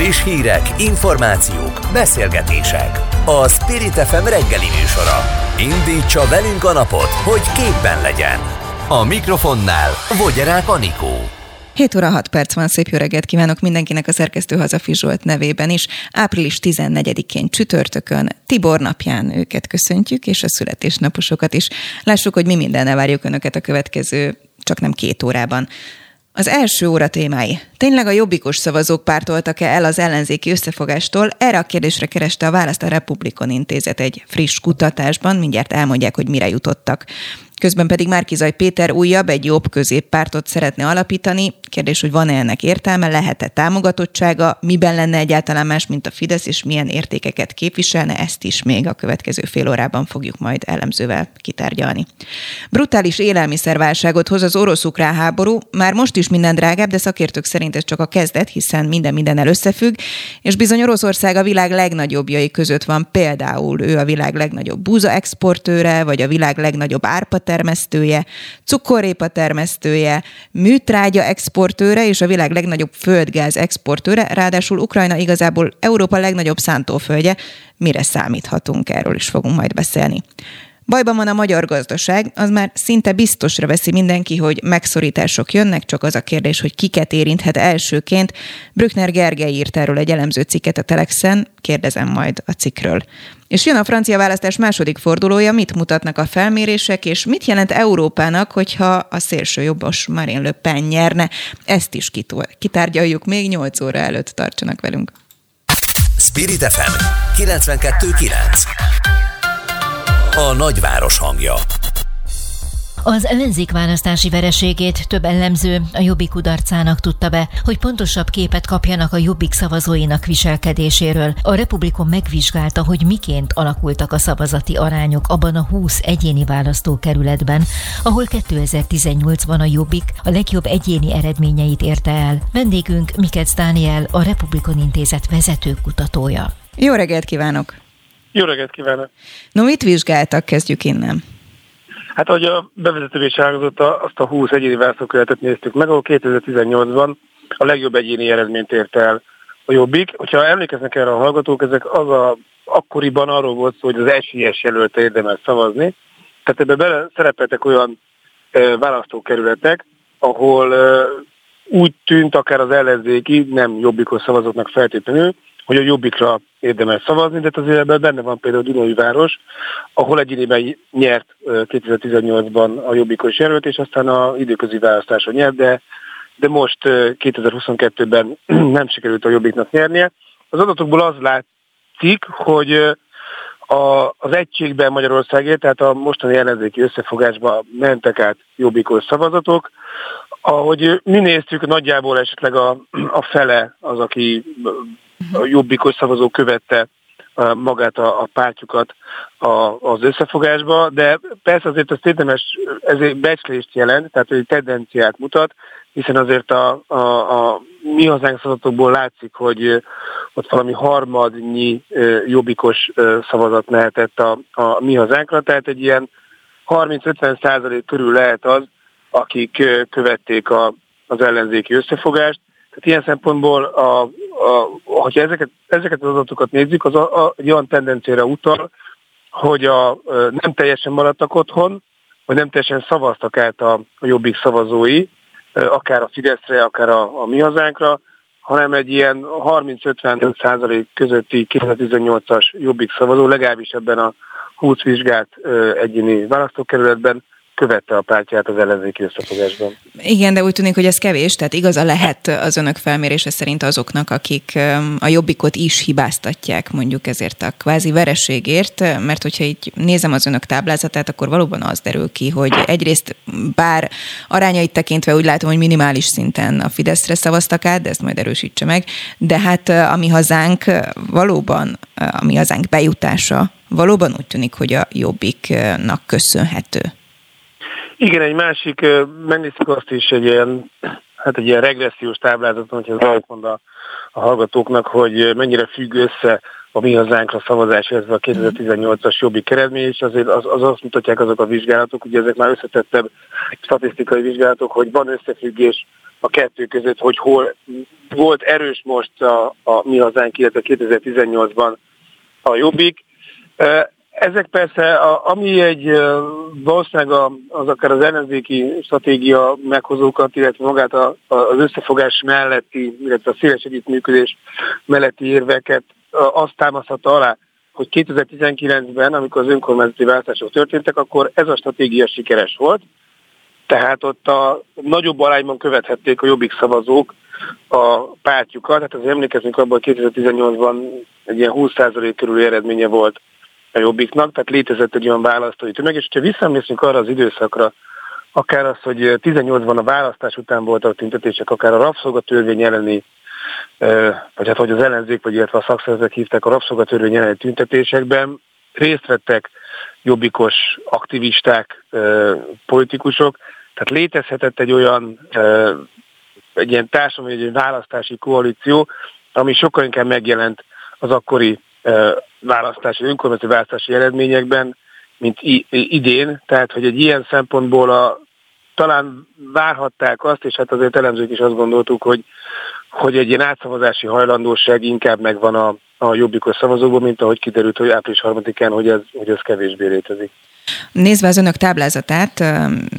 Friss hírek, információk, beszélgetések. A Spirit FM reggeli műsora. Indítsa velünk a napot, hogy képben legyen. A mikrofonnál Vogyerák Anikó. 7 óra 6 perc van, szép jó reggelt kívánok mindenkinek a szerkesztő Hazafi Zsolt nevében is. Április 14-én csütörtökön, Tibor napján őket köszöntjük, és a születésnaposokat is. Lássuk, hogy mi mindennel várjuk Önöket a következő, csak nem két órában. Az első óra témái. Tényleg a jobbikos szavazók pártoltak-e el az ellenzéki összefogástól? Erre a kérdésre kereste a választ a Republikon Intézet egy friss kutatásban, mindjárt elmondják, hogy mire jutottak. Közben pedig Márkizaj Péter újabb, egy jobb középpártot szeretne alapítani. Kérdés, hogy van-e ennek értelme, lehet-e támogatottsága, miben lenne egyáltalán más, mint a Fidesz, és milyen értékeket képviselne, ezt is még a következő fél órában fogjuk majd elemzővel kitárgyalni. Brutális élelmiszerválságot hoz az orosz-ukrán háború, már most is minden drágább, de szakértők szerint ez csak a kezdet, hiszen minden mindennel összefügg, és bizony Oroszország a világ legnagyobbjai között van, például ő a világ legnagyobb búza exportőre, vagy a világ legnagyobb árpa termesztője, cukorrépa termesztője, műtrágya exportőre és a világ legnagyobb földgáz exportőre, ráadásul Ukrajna igazából Európa legnagyobb szántóföldje. Mire számíthatunk, erről is fogunk majd beszélni. Bajban van a magyar gazdaság, az már szinte biztosra veszi mindenki, hogy megszorítások jönnek, csak az a kérdés, hogy kiket érinthet elsőként. Brückner Gergely írt erről egy elemző cikket a Telexen, kérdezem majd a cikkről. És jön a francia választás második fordulója, mit mutatnak a felmérések, és mit jelent Európának, hogyha a szélső jobbos Marine Le Pen nyerne. Ezt is kitárgyaljuk még 8 óra előtt, tartsanak velünk. Spirit FM 92.9 A nagyváros hangja az ellenzék választási vereségét több ellenző a Jobbik kudarcának tudta be, hogy pontosabb képet kapjanak a Jobbik szavazóinak viselkedéséről. A Republikon megvizsgálta, hogy miként alakultak a szavazati arányok abban a 20 egyéni választókerületben, ahol 2018-ban a Jobbik a legjobb egyéni eredményeit érte el. Vendégünk Mikec Dániel, a Republikon Intézet vezető kutatója. Jó reggelt kívánok! Jó reggelt kívánok! No, mit vizsgáltak? Kezdjük innen. Hát ahogy a bevezető is elhangzott, azt a 20 egyéni választókerületet néztük meg, ahol 2018-ban a legjobb egyéni eredményt ért el a Jobbik. Hogyha emlékeznek erre a hallgatók, ezek az a, akkoriban arról volt szó, hogy az esélyes jelölte érdemes szavazni. Tehát ebbe bele szerepeltek olyan e, választókerületek, ahol e, úgy tűnt akár az ellenzéki, nem jobbikos szavazóknak feltétlenül, hogy a jobbikra érdemes szavazni, de azért ebben benne van például Dunói város, ahol egyéniben nyert 2018-ban a jobbikos jelölt, és aztán a időközi választáson nyert, de, de most 2022-ben nem sikerült a jobbiknak nyernie. Az adatokból az látszik, hogy a, az egységben Magyarországért, tehát a mostani ellenzéki összefogásba mentek át jobbikos szavazatok. Ahogy mi néztük, nagyjából esetleg a, a fele az, aki a jobbikos szavazó követte magát a, a pártjukat a, az összefogásba, de persze azért ezt érdemes, ez egy becslést jelent, tehát egy tendenciát mutat, hiszen azért a, a, a mi hazánk szavazatokból látszik, hogy ott valami harmadnyi jobbikos szavazat lehetett a, a mi hazánkra, tehát egy ilyen 30-50 százalék körül lehet az, akik követték a, az ellenzéki összefogást, tehát ilyen szempontból, a, hogyha ezeket, ezeket az adatokat nézzük, az a, a, egy olyan tendenciára utal, hogy a, nem teljesen maradtak otthon, vagy nem teljesen szavaztak át a, a jobbik szavazói, akár a Fideszre, akár a, a mi hazánkra, hanem egy ilyen 30-55 százalék közötti 2018-as jobbik szavazó, legalábbis ebben a 20 vizsgált egyéni választókerületben követte a pártját az ellenzéki összefogásban. Igen, de úgy tűnik, hogy ez kevés, tehát igaza lehet az önök felmérése szerint azoknak, akik a jobbikot is hibáztatják mondjuk ezért a kvázi vereségért, mert hogyha így nézem az önök táblázatát, akkor valóban az derül ki, hogy egyrészt bár arányait tekintve úgy látom, hogy minimális szinten a Fideszre szavaztak át, de ezt majd erősítse meg, de hát a mi hazánk valóban, a mi hazánk bejutása valóban úgy tűnik, hogy a jobbiknak köszönhető. Igen, egy másik, megnézzük azt is egy ilyen hát egy ilyen regressziós táblázaton, hogy ez mond a, a hallgatóknak, hogy mennyire függ össze a mi hazánkra szavazás, ez a 2018-as jobbik eredmény, és azért az, az azt mutatják azok a vizsgálatok, ugye ezek már összetettebb statisztikai vizsgálatok, hogy van összefüggés a kettő között, hogy hol volt erős most a, a mi hazánk, illetve 2018-ban a jobbik. Ezek persze, a, ami egy valószínűleg az akár az ellenzéki stratégia meghozókat, illetve magát a, az összefogás melletti, illetve a széles együttműködés melletti érveket azt támaszhatta alá, hogy 2019-ben, amikor az önkormányzati választások történtek, akkor ez a stratégia sikeres volt, tehát ott a nagyobb arányban követhették a jobbik szavazók a pártjukat, tehát az emlékezünk abban, hogy 2018-ban egy ilyen 20% körüli eredménye volt a jobbiknak, tehát létezett egy olyan választói tömeg, és ha visszamészünk arra az időszakra, akár az, hogy 18-ban a választás után voltak tüntetések, akár a rabszolgatörvény elleni, vagy hát hogy az ellenzék, vagy illetve a szakszervezetek hívták a rabszolgatörvény elleni tüntetésekben, részt vettek jobbikos aktivisták, politikusok, tehát létezhetett egy olyan egy ilyen társadalmi, egy választási koalíció, ami sokkal inkább megjelent az akkori választási, önkormányzati választási eredményekben, mint idén, tehát hogy egy ilyen szempontból a, talán várhatták azt, és hát azért elemzők is azt gondoltuk, hogy, hogy egy ilyen átszavazási hajlandóság inkább megvan a, a jobbikos szavazókban, mint ahogy kiderült, hogy április harmadikán, hogy ez, hogy ez kevésbé létezik. Nézve az önök táblázatát,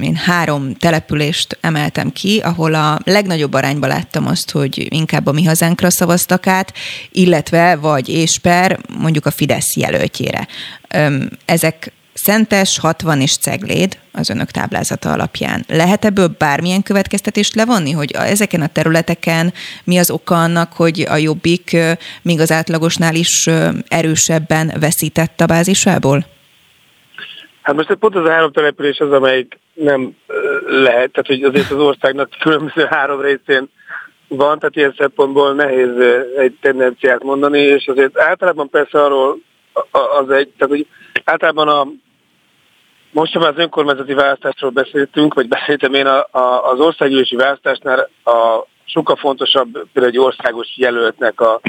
én három települést emeltem ki, ahol a legnagyobb arányban láttam azt, hogy inkább a mi hazánkra szavaztak át, illetve vagy Ésper mondjuk a Fidesz jelöltjére. Ezek Szentes, 60 és Cegléd az önök táblázata alapján. Lehet ebből bármilyen következtetést levonni, hogy ezeken a területeken mi az oka annak, hogy a Jobbik még az átlagosnál is erősebben veszített a bázisából? Hát most pont az a három település az, amelyik nem lehet, tehát hogy azért az országnak különböző három részén van, tehát ilyen szempontból nehéz egy tendenciát mondani, és azért általában persze arról az egy, tehát hogy általában a most sem az önkormányzati választásról beszéltünk, vagy beszéltem én a, a, az országgyűlési választásnál a sokkal fontosabb például egy országos jelöltnek a,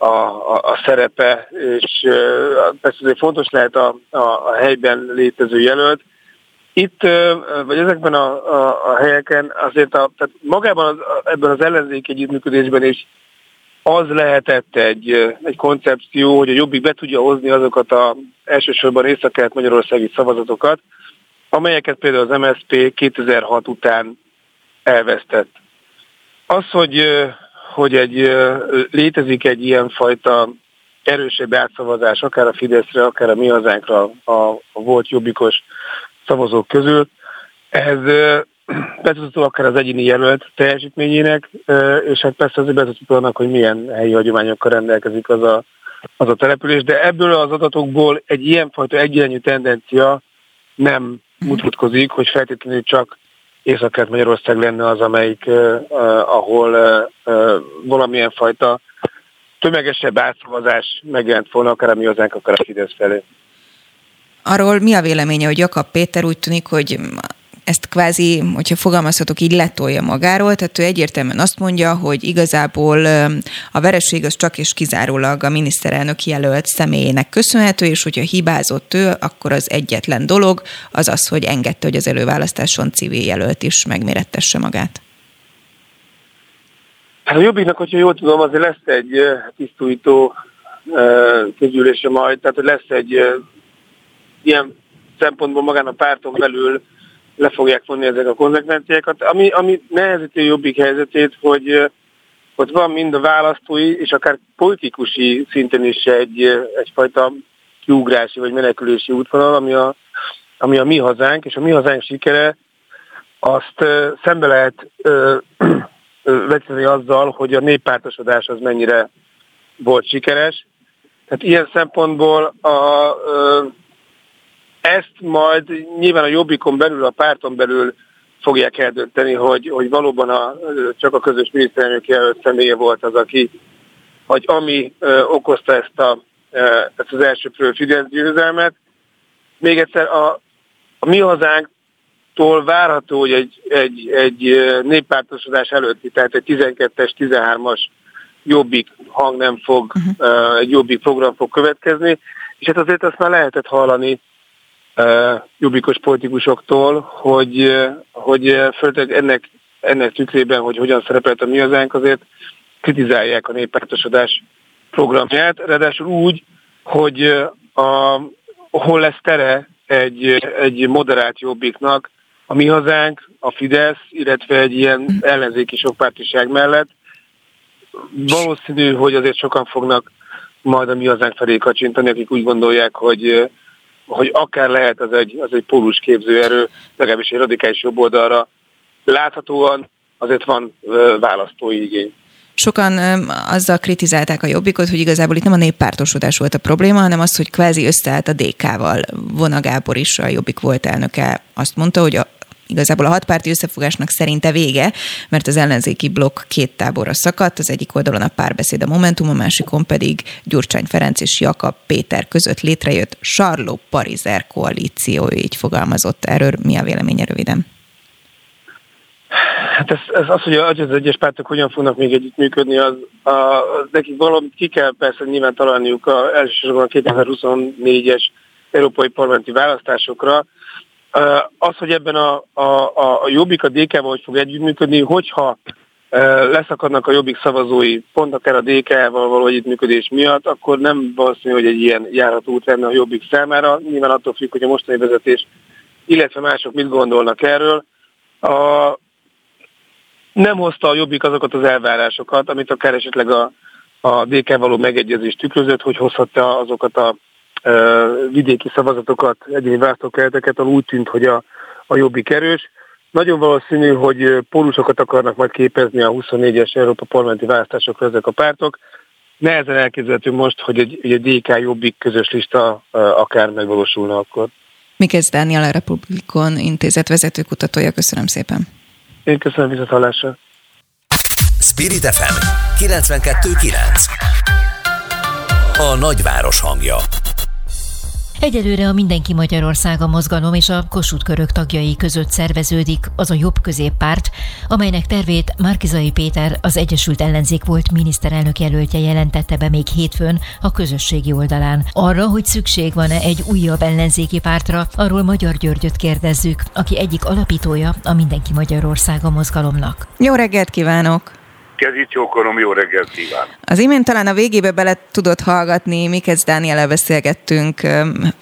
a, a, a szerepe, és persze azért fontos lehet a, a, a helyben létező jelölt. Itt, vagy ezekben a, a, a helyeken azért a, tehát magában az, ebben az ellenzék együttműködésben is az lehetett egy, egy koncepció, hogy a Jobbik be tudja hozni azokat a elsősorban észak magyarországi szavazatokat, amelyeket például az MSZP 2006 után elvesztett. Az, hogy hogy egy, létezik egy ilyen fajta erősebb átszavazás, akár a Fideszre, akár a mi hazánkra a, a volt jobbikos szavazók közül. Ez betudható akár az egyéni jelölt teljesítményének, és hát persze azért betudható annak, hogy milyen helyi hagyományokkal rendelkezik az a, az a település, de ebből az adatokból egy ilyenfajta egyirányú tendencia nem mutatkozik, hogy feltétlenül csak észak Magyarország lenne az, amelyik, ahol valamilyen fajta tömegesebb átszavazás megjelent volna, akár a mi hazánk, akár a Fidesz felé. Arról mi a véleménye, hogy Jakab Péter úgy tűnik, hogy ezt kvázi, hogyha fogalmazhatok, így letolja magáról, tehát ő egyértelműen azt mondja, hogy igazából a vereség az csak és kizárólag a miniszterelnök jelölt személyének köszönhető, és hogyha hibázott ő, akkor az egyetlen dolog az az, hogy engedte, hogy az előválasztáson civil jelölt is megmérettesse magát. Hát a Jobbiknak, hogyha jól tudom, azért lesz egy tisztújtó közülése majd, tehát lesz egy ilyen szempontból magán a párton belül le fogják vonni ezek a konzekvenciákat. Ami, ami nehezíti a jobbik helyzetét, hogy ott van mind a választói, és akár politikusi szinten is egy, egyfajta kiugrási vagy menekülési útvonal, ami a, ami a mi hazánk, és a mi hazánk sikere azt szembe lehet vetni azzal, hogy a néppártosodás az mennyire volt sikeres. Tehát ilyen szempontból a, ezt majd nyilván a Jobbikon belül, a párton belül fogják eldönteni, hogy, hogy valóban a, csak a közös miniszterelnök jelölt személye volt az, aki, hogy ami ö, okozta ezt, a, ö, ezt az első Fidesz győzelmet. Még egyszer, a, a mi hazánk tól várható, hogy egy, egy, egy néppártosodás előtti, tehát egy 12-es, 13-as jobbik hang nem fog, uh-huh. egy jobbik program fog következni, és hát azért azt már lehetett hallani jobbikos politikusoktól, hogy, hogy főleg ennek, ennek tükrében, hogy hogyan szerepelt a mi hazánk, azért kritizálják a néppártosodás programját, ráadásul úgy, hogy a, hol lesz tere egy, egy moderált jobbiknak, a mi hazánk, a Fidesz, illetve egy ilyen ellenzéki sokpártiság mellett. Valószínű, hogy azért sokan fognak majd a mi hazánk felé kacsintani, akik úgy gondolják, hogy, hogy akár lehet az egy, az egy pólus képzőerő, legalábbis egy radikális jobb oldalra. Láthatóan azért van választói igény. Sokan azzal kritizálták a jobbikot, hogy igazából itt nem a néppártosodás volt a probléma, hanem az, hogy kvázi összeállt a DK-val. Vona Gábor is, a jobbik volt elnöke, azt mondta, hogy a, igazából a hatpárti összefogásnak szerinte vége, mert az ellenzéki blokk két táborra szakadt, az egyik oldalon a párbeszéd a Momentum, a másikon pedig Gyurcsány Ferenc és Jakab Péter között létrejött Sarló Parizer koalíció, így fogalmazott. Erről mi a véleménye röviden? Hát ez, ez az, hogy az egyes pártok hogyan fognak még együttműködni, az, a, az nekik valamit ki kell persze nyilván találniuk a, elsősorban a 2024-es európai parlamenti választásokra. Az, hogy ebben a, a, a, Jobbik a DK-val hogy fog együttműködni, hogyha leszakadnak a Jobbik szavazói pont akár a DK-val való együttműködés miatt, akkor nem valószínű, hogy egy ilyen járható út lenne a Jobbik számára. Nyilván attól függ, hogy a mostani vezetés, illetve mások mit gondolnak erről. A, nem hozta a Jobbik azokat az elvárásokat, amit akár esetleg a, a DK való megegyezés tükrözött, hogy hozhatta azokat a vidéki szavazatokat, egyéni választókereteket, ahol úgy tűnt, hogy a, a Jobbik erős. Nagyon valószínű, hogy pólusokat akarnak majd képezni a 24-es Európa parlamenti választásokra ezek a pártok. Nehezen elképzelhető most, hogy egy, egy DK Jobbik közös lista akár megvalósulna akkor. Mikesz Dániel, a Republikon intézet vezetőkutatója, köszönöm szépen. Én köszönöm visszatallásra. Spirit FM 92.9 A nagyváros hangja Egyelőre a Mindenki Magyarországa mozgalom és a Kossuth Körök tagjai között szerveződik az a jobb középpárt, amelynek tervét Márkizai Péter, az Egyesült Ellenzék volt miniszterelnök jelöltje jelentette be még hétfőn a közösségi oldalán. Arra, hogy szükség van-e egy újabb ellenzéki pártra, arról Magyar Györgyöt kérdezzük, aki egyik alapítója a Mindenki Magyarországa mozgalomnak. Jó reggelt kívánok! Kezi csókolom, jó reggelt kívánok! Az imént talán a végébe bele tudott hallgatni, Mikez Dániel beszélgettünk.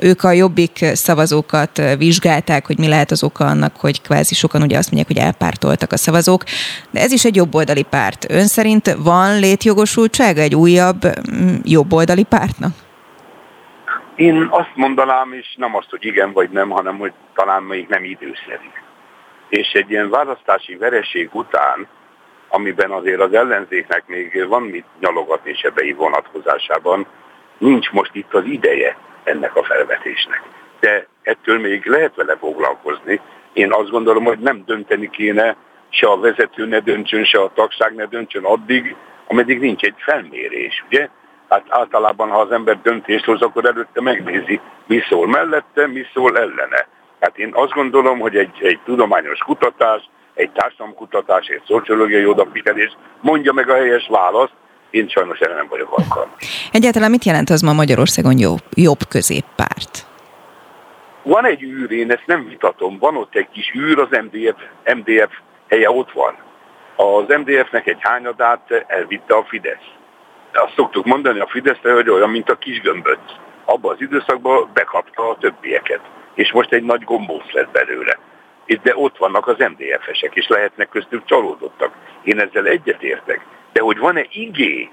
Ők a jobbik szavazókat vizsgálták, hogy mi lehet az oka annak, hogy kvázi sokan ugye azt mondják, hogy elpártoltak a szavazók. De ez is egy jobboldali párt. Ön szerint van létjogosultsága egy újabb jobboldali pártnak? Én azt mondanám, és nem azt, hogy igen vagy nem, hanem hogy talán még nem időszerű. És egy ilyen választási vereség után amiben azért az ellenzéknek még van mit nyalogatni sebei vonatkozásában, nincs most itt az ideje ennek a felvetésnek. De ettől még lehet vele foglalkozni. Én azt gondolom, hogy nem dönteni kéne, se a vezető ne döntsön, se a tagság ne döntsön addig, ameddig nincs egy felmérés, ugye? Hát általában, ha az ember döntést hoz, akkor előtte megnézi, mi szól mellette, mi szól ellene. Hát én azt gondolom, hogy egy, egy tudományos kutatás, egy társadalomkutatás, egy szociológiai odafigyelés mondja meg a helyes választ, én sajnos erre nem vagyok alkalmas. Egyáltalán mit jelent az ma Magyarországon jobb, jobb középpárt? Van egy űr, én ezt nem vitatom, van ott egy kis űr, az MDF, MDF helye ott van. Az MDF-nek egy hányadát elvitte a Fidesz. De azt szoktuk mondani a Fideszre, hogy olyan, mint a kis gömböc. Abban az időszakban bekapta a többieket. És most egy nagy gombóc lett belőle de ott vannak az MDF-esek, és lehetnek köztük csalódottak. Én ezzel egyetértek. De hogy van-e igény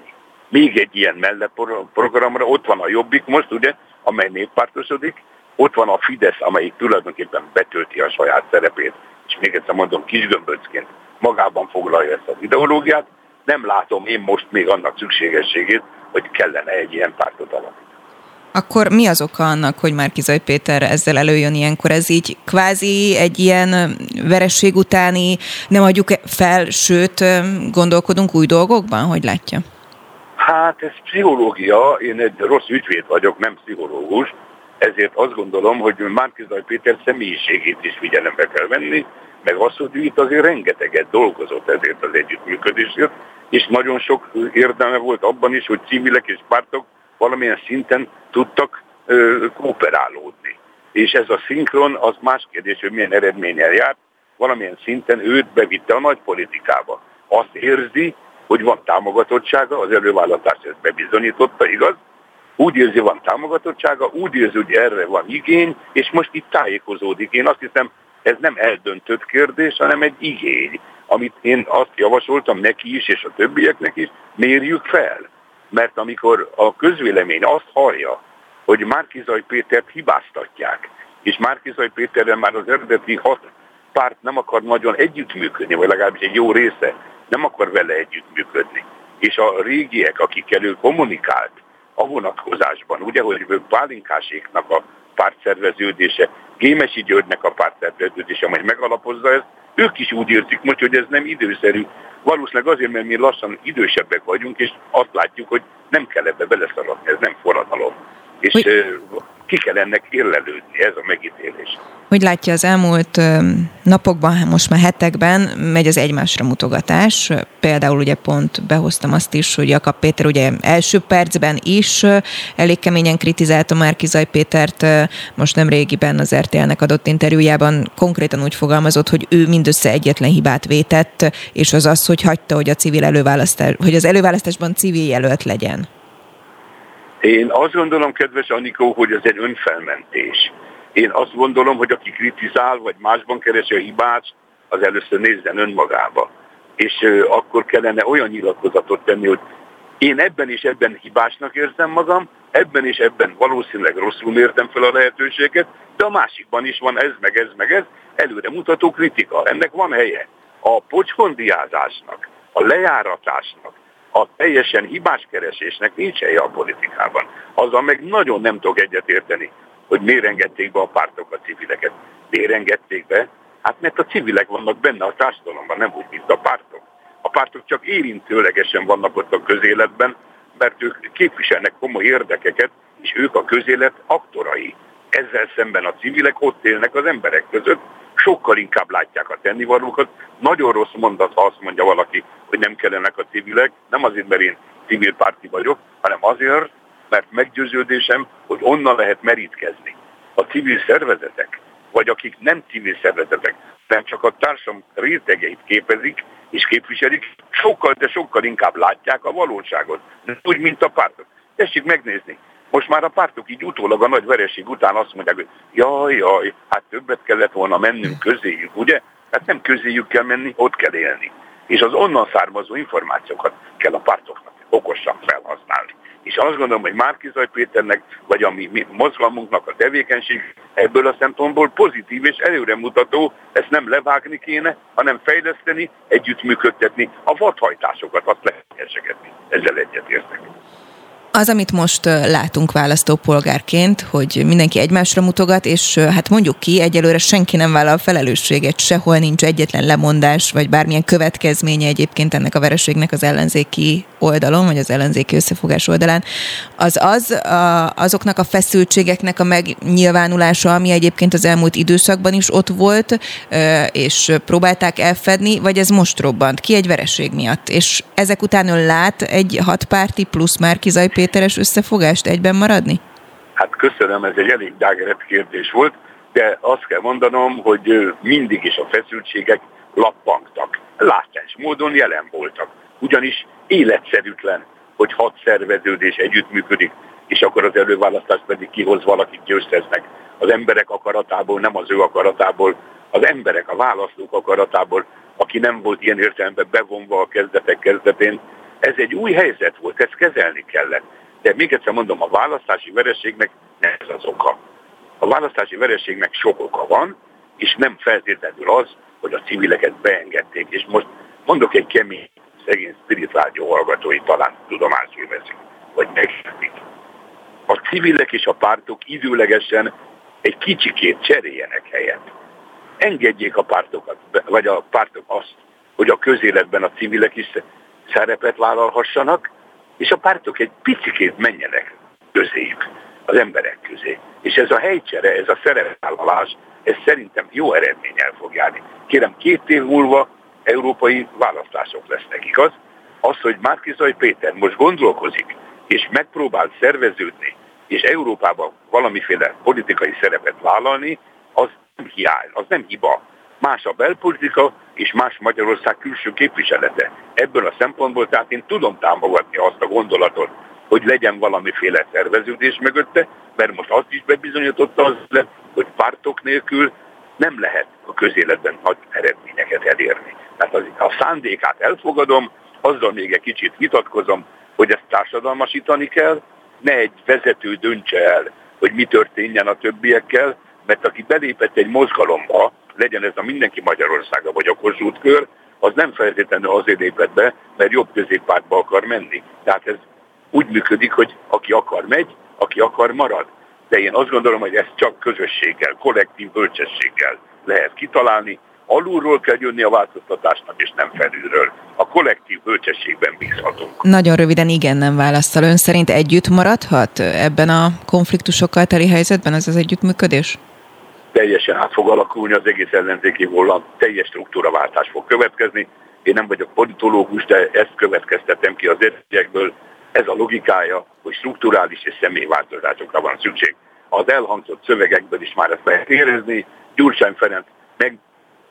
még egy ilyen melleprogramra, ott van a Jobbik most, ugye, amely néppártosodik, ott van a Fidesz, amelyik tulajdonképpen betölti a saját szerepét, és még egyszer mondom, kisgömböcként magában foglalja ezt az ideológiát, nem látom én most még annak szükségességét, hogy kellene egy ilyen pártot alapítani. Akkor mi az oka annak, hogy már Kizaj Péter ezzel előjön ilyenkor? Ez így kvázi egy ilyen veresség utáni nem adjuk fel, sőt gondolkodunk új dolgokban? Hogy látja? Hát ez pszichológia, én egy rossz ügyvéd vagyok, nem pszichológus. ezért azt gondolom, hogy Márkizaj Péter személyiségét is figyelembe kell venni, meg azt, hogy itt azért rengeteget dolgozott ezért az együttműködésért, és nagyon sok érdeme volt abban is, hogy civilek és pártok valamilyen szinten tudtak ö, kooperálódni. És ez a szinkron az más kérdés, hogy milyen eredménnyel járt, valamilyen szinten őt bevitte a nagy politikába. Azt érzi, hogy van támogatottsága, az előválasztás ezt bebizonyította, igaz? Úgy érzi, van támogatottsága, úgy érzi, hogy erre van igény, és most itt tájékozódik. Én azt hiszem, ez nem eldöntött kérdés, hanem egy igény, amit én azt javasoltam neki is, és a többieknek is, mérjük fel. Mert amikor a közvélemény azt hallja, hogy Márkizaj Pétert hibáztatják, és Márkizaj Péterrel már az eredeti hat párt nem akar nagyon együttműködni, vagy legalábbis egy jó része nem akar vele együttműködni. És a régiek, akikkel ő kommunikált a vonatkozásban, ugye, hogy Pálinkáséknak a pártszerveződése, Gémesi Györgynek a pártszerveződése, majd megalapozza ezt, ők is úgy érzik most, hogy ez nem időszerű. Valószínűleg azért, mert mi lassan idősebbek vagyunk, és azt látjuk, hogy nem kell ebbe beleszaladni, ez nem forradalom. És hogy ki kell ennek érlelődni, ez a megítélés. Hogy látja az elmúlt napokban, most már hetekben megy az egymásra mutogatás. Például ugye pont behoztam azt is, hogy Jakab Péter ugye első percben is elég keményen kritizálta Márkizaj Pétert, most nem régiben az RTL-nek adott interjújában konkrétan úgy fogalmazott, hogy ő mindössze egyetlen hibát vétett, és az az, hogy hagyta, hogy a civil előválasztás, hogy az előválasztásban civil jelölt legyen. Én azt gondolom, kedves Anikó, hogy ez egy önfelmentés. Én azt gondolom, hogy aki kritizál, vagy másban keresi a hibát, az először nézzen önmagába. És akkor kellene olyan nyilatkozatot tenni, hogy én ebben és ebben hibásnak érzem magam, ebben és ebben valószínűleg rosszul mértem fel a lehetőséget, de a másikban is van ez, meg ez, meg ez, előre mutató kritika. Ennek van helye. A pocskondiázásnak, a lejáratásnak, a teljesen hibás keresésnek nincs helye a politikában. Azzal meg nagyon nem tudok egyetérteni, hogy miért engedték be a pártok a civileket. Miért engedték be? Hát mert a civilek vannak benne a társadalomban, nem úgy, mint a pártok. A pártok csak érintőlegesen vannak ott a közéletben, mert ők képviselnek komoly érdekeket, és ők a közélet aktorai. Ezzel szemben a civilek ott élnek az emberek között, sokkal inkább látják a tennivalókat. Nagyon rossz mondat, ha azt mondja valaki, hogy nem kellenek a civilek, nem azért, mert én civil párti vagyok, hanem azért, mert meggyőződésem, hogy onnan lehet merítkezni. A civil szervezetek, vagy akik nem civil szervezetek, nem csak a társam rétegeit képezik és képviselik, sokkal, de sokkal inkább látják a valóságot. Úgy, mint a pártok. Tessék megnézni. Most már a pártok így utólag a nagy vereség után azt mondják, hogy jaj, jaj, hát többet kellett volna mennünk közéjük, ugye? Hát nem közéjük kell menni, ott kell élni. És az onnan származó információkat kell a pártoknak okosan felhasználni. És azt gondolom, hogy Márkizaj Péternek, vagy a mi, mi mozgalmunknak a tevékenység ebből a szempontból pozitív és előremutató, ezt nem levágni kéne, hanem fejleszteni, együttműködtetni, a vadhajtásokat azt lehet Ezzel egyetértek. Az, amit most látunk választópolgárként, hogy mindenki egymásra mutogat, és hát mondjuk ki, egyelőre senki nem vállal felelősséget, sehol nincs egyetlen lemondás, vagy bármilyen következménye egyébként ennek a vereségnek az ellenzéki oldalon, vagy az ellenzéki összefogás oldalán, az az a, azoknak a feszültségeknek a megnyilvánulása, ami egyébként az elmúlt időszakban is ott volt, és próbálták elfedni, vagy ez most robbant ki egy vereség miatt. És ezek után ön lát egy hatpárti plusz Márkizaj Péteres összefogást egyben maradni? Hát köszönöm, ez egy elég dágerett kérdés volt, de azt kell mondanom, hogy mindig is a feszültségek lappangtak. Látás módon jelen voltak. Ugyanis életszerűtlen, hogy hat szerveződés együttműködik, és akkor az előválasztás pedig kihoz valakit győzteznek. Az emberek akaratából, nem az ő akaratából, az emberek, a választók akaratából, aki nem volt ilyen értelemben bevonva a kezdetek kezdetén, ez egy új helyzet volt, ezt kezelni kellett. De még egyszer mondom, a választási vereségnek nem ez az oka. A választási vereségnek sok oka van, és nem feltétlenül az, hogy a civileket beengedték. És most mondok egy kemény, szegény Spirit Rádió hallgatói talán tudomásul veszik, vagy megértik. A civilek és a pártok időlegesen egy kicsikét cseréljenek helyet. Engedjék a pártokat, vagy a pártok azt, hogy a közéletben a civilek is szerepet vállalhassanak, és a pártok egy picikét menjenek közéjük. az emberek közé. És ez a helycsere, ez a szerepvállalás, ez szerintem jó eredménnyel fog járni. Kérem, két év múlva európai választások lesznek, igaz? Az, hogy Márkizaj Péter most gondolkozik, és megpróbál szerveződni, és Európában valamiféle politikai szerepet vállalni, az nem hiány, az nem hiba. Más a belpolitika, és más Magyarország külső képviselete. Ebből a szempontból tehát én tudom támogatni azt a gondolatot, hogy legyen valamiféle szerveződés mögötte, mert most azt is bebizonyította az hogy pártok nélkül nem lehet a közéletben nagy eredményeket elérni. Tehát az, a szándékát elfogadom, azzal még egy kicsit vitatkozom, hogy ezt társadalmasítani kell, ne egy vezető döntse el, hogy mi történjen a többiekkel, mert aki belépett egy mozgalomba, legyen ez a mindenki Magyarországa vagy a Kossuth kör, az nem feltétlenül azért lépett be, mert jobb középpártba akar menni. Tehát ez úgy működik, hogy aki akar megy, aki akar marad. De én azt gondolom, hogy ezt csak közösséggel, kollektív bölcsességgel lehet kitalálni, alulról kell jönni a változtatásnak, és nem felülről. A kollektív bölcsességben bízhatunk. Nagyon röviden igen nem választal. Ön szerint együtt maradhat ebben a konfliktusokkal teli helyzetben az az együttműködés? Teljesen át fog alakulni az egész ellenzéki holland, teljes struktúraváltás fog következni. Én nem vagyok politológus, de ezt következtetem ki az értékekből. Ez a logikája, hogy strukturális és személyváltozásokra van szükség. Az elhangzott szövegekből is már ezt lehet érezni. Gyurcsány Ferenc meg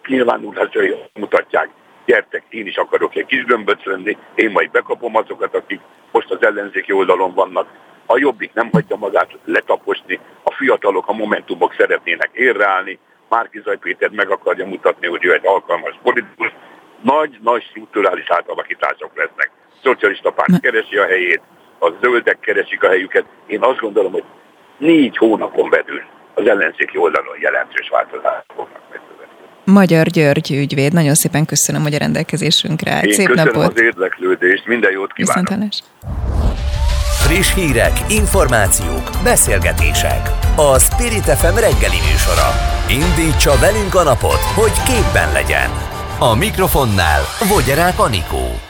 nyilvánulásai mutatják, gyertek, én is akarok egy kis gömböc lenni, én majd bekapom azokat, akik most az ellenzéki oldalon vannak. A jobbik nem hagyja magát letaposni, a fiatalok, a momentumok szeretnének érreállni, Márkizaj Péter meg akarja mutatni, hogy ő egy alkalmas politikus. Nagy-nagy strukturális átalakítások lesznek. A szocialista párt keresi a helyét, a zöldek keresik a helyüket. Én azt gondolom, hogy négy hónapon belül az ellenzéki oldalon jelentős változások fognak Magyar György ügyvéd, nagyon szépen köszönöm, hogy a rendelkezésünkre állt. Én Szép köszönöm napot. az érdeklődést, minden jót kívánok. Viszontlátás. Friss hírek, információk, beszélgetések. A Spirit FM reggeli műsora. Indítsa velünk a napot, hogy képben legyen. A mikrofonnál Vogyerák Anikó.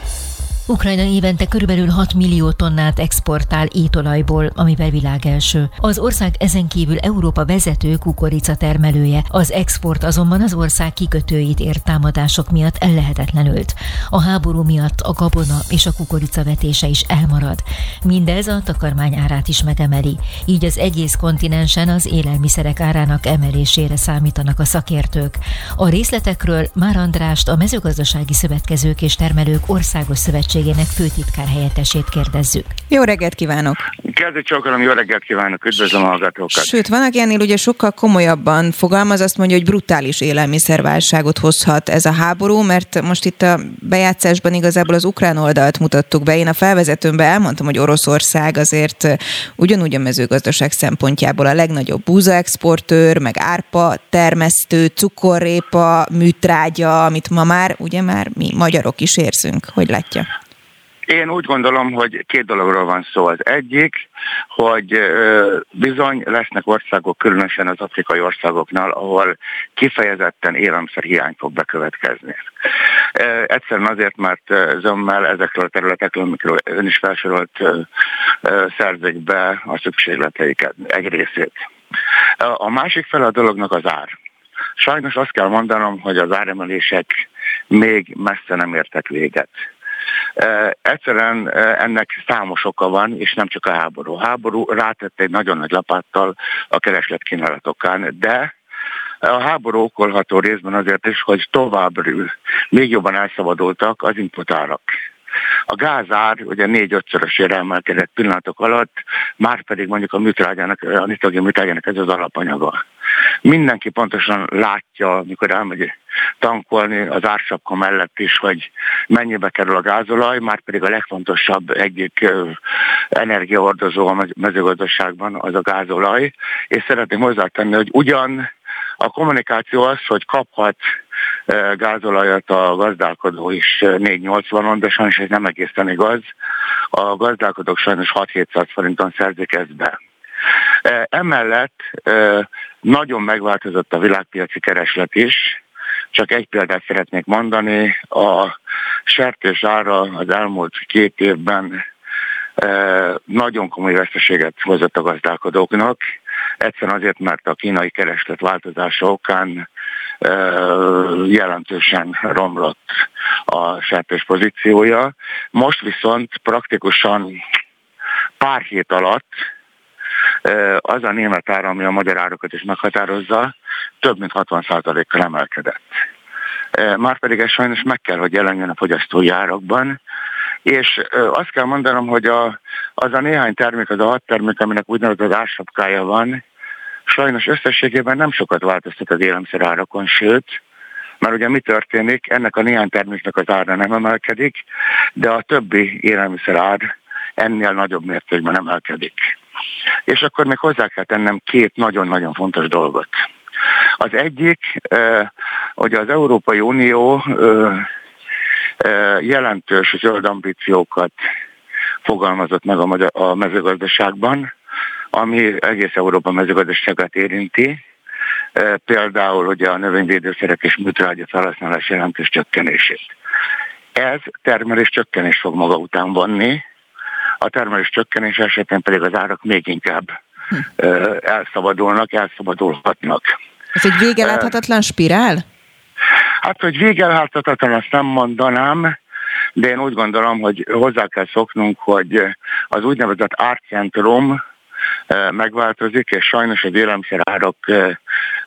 Ukrajna évente körülbelül 6 millió tonnát exportál étolajból, amivel világ első. Az ország ezen kívül Európa vezető kukorica termelője. Az export azonban az ország kikötőit ért támadások miatt ellehetetlenült. A háború miatt a gabona és a kukorica vetése is elmarad. Mindez a takarmány árát is megemeli. Így az egész kontinensen az élelmiszerek árának emelésére számítanak a szakértők. A részletekről Már Andrást, a mezőgazdasági szövetkezők és termelők országos szövetség Szövetségének főtitkár helyettesét kérdezzük. Jó reggelt kívánok! Kezdő csókolom, jó reggelt kívánok, üdvözlöm a hallgatókat! Sőt, van, aki ennél ugye sokkal komolyabban fogalmaz, azt mondja, hogy brutális élelmiszerválságot hozhat ez a háború, mert most itt a bejátszásban igazából az ukrán oldalt mutattuk be. Én a felvezetőmben elmondtam, hogy Oroszország azért ugyanúgy a mezőgazdaság szempontjából a legnagyobb búzaexportőr, meg árpa termesztő, cukorrépa, műtrágya, amit ma már, ugye már mi magyarok is érzünk. Hogy látja? Én úgy gondolom, hogy két dologról van szó. Az egyik, hogy bizony lesznek országok, különösen az afrikai országoknál, ahol kifejezetten élelmiszerhiány fog bekövetkezni. Egyszerűen azért, mert zömmel ezekről a területekről, amikről ön is felsorolt, szerzik be a szükségleteiket, egy részét. A másik fel a dolognak az ár. Sajnos azt kell mondanom, hogy az áremelések még messze nem értek véget. Egyszerűen ennek számos oka van, és nem csak a háború. A háború rátette egy nagyon nagy lapáttal a kereslet kínálatokán, de a háború okolható részben azért is, hogy tovább még jobban elszabadultak az inputárak. A gázár ugye négy-ötszörösére emelkedett pillanatok alatt, már pedig mondjuk a műtrágyának, a nitrogén műtrágyának ez az alapanyaga. Mindenki pontosan látja, mikor elmegy tankolni az ársapka mellett is, hogy mennyibe kerül a gázolaj, már pedig a legfontosabb egyik energiaordozó a mezőgazdaságban az a gázolaj, és szeretném hozzátenni, hogy ugyan a kommunikáció az, hogy kaphat gázolajat a gazdálkodó is 480-on, de sajnos ez nem egészen igaz. A gazdálkodók sajnos 6-700 forinton szerzik ezt be. Emellett nagyon megváltozott a világpiaci kereslet is, csak egy példát szeretnék mondani, a sertés ára az elmúlt két évben nagyon komoly veszteséget hozott a gazdálkodóknak, egyszerűen azért, mert a kínai kereslet változása okán jelentősen romlott a sertés pozíciója. Most viszont praktikusan pár hét alatt az a német ára, ami a magyar árakat is meghatározza, több mint 60%-kal emelkedett. Márpedig ez sajnos meg kell, hogy jelenjen a fogyasztói árakban, és azt kell mondanom, hogy a, az a néhány termék, az a hat termék, aminek úgynevezett ársapkája van, sajnos összességében nem sokat változtat az élelmiszer árakon, sőt, mert ugye mi történik, ennek a néhány terméknek az ára nem emelkedik, de a többi élelmiszer ár ennél nagyobb mértékben emelkedik. És akkor még hozzá kell tennem két nagyon-nagyon fontos dolgot. Az egyik, hogy az Európai Unió jelentős zöld ambíciókat fogalmazott meg a mezőgazdaságban, ami egész Európa mezőgazdaságát érinti, például ugye a növényvédőszerek és műtrágya felhasználás jelentős csökkenését. Ez termelés csökkenés fog maga után vonni, a termelés csökkenés esetén pedig az árak még inkább hm. elszabadulnak, elszabadulhatnak. Ez egy végeláthatatlan spirál? Hát, hogy végeláthatatlan, azt nem mondanám, de én úgy gondolom, hogy hozzá kell szoknunk, hogy az úgynevezett árcentrum megváltozik, és sajnos az élelmiszerárak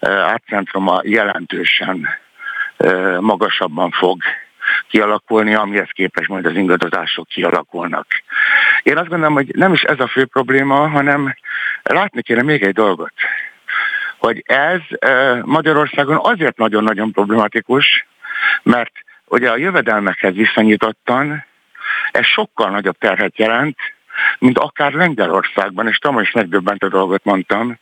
árcentruma jelentősen magasabban fog kialakulni, amihez képest majd az ingadozások kialakulnak. Én azt gondolom, hogy nem is ez a fő probléma, hanem látni kéne még egy dolgot, hogy ez Magyarországon azért nagyon-nagyon problematikus, mert ugye a jövedelmekhez viszonyítottan ez sokkal nagyobb terhet jelent, mint akár Lengyelországban, és Tamás is megdöbbentő dolgot mondtam,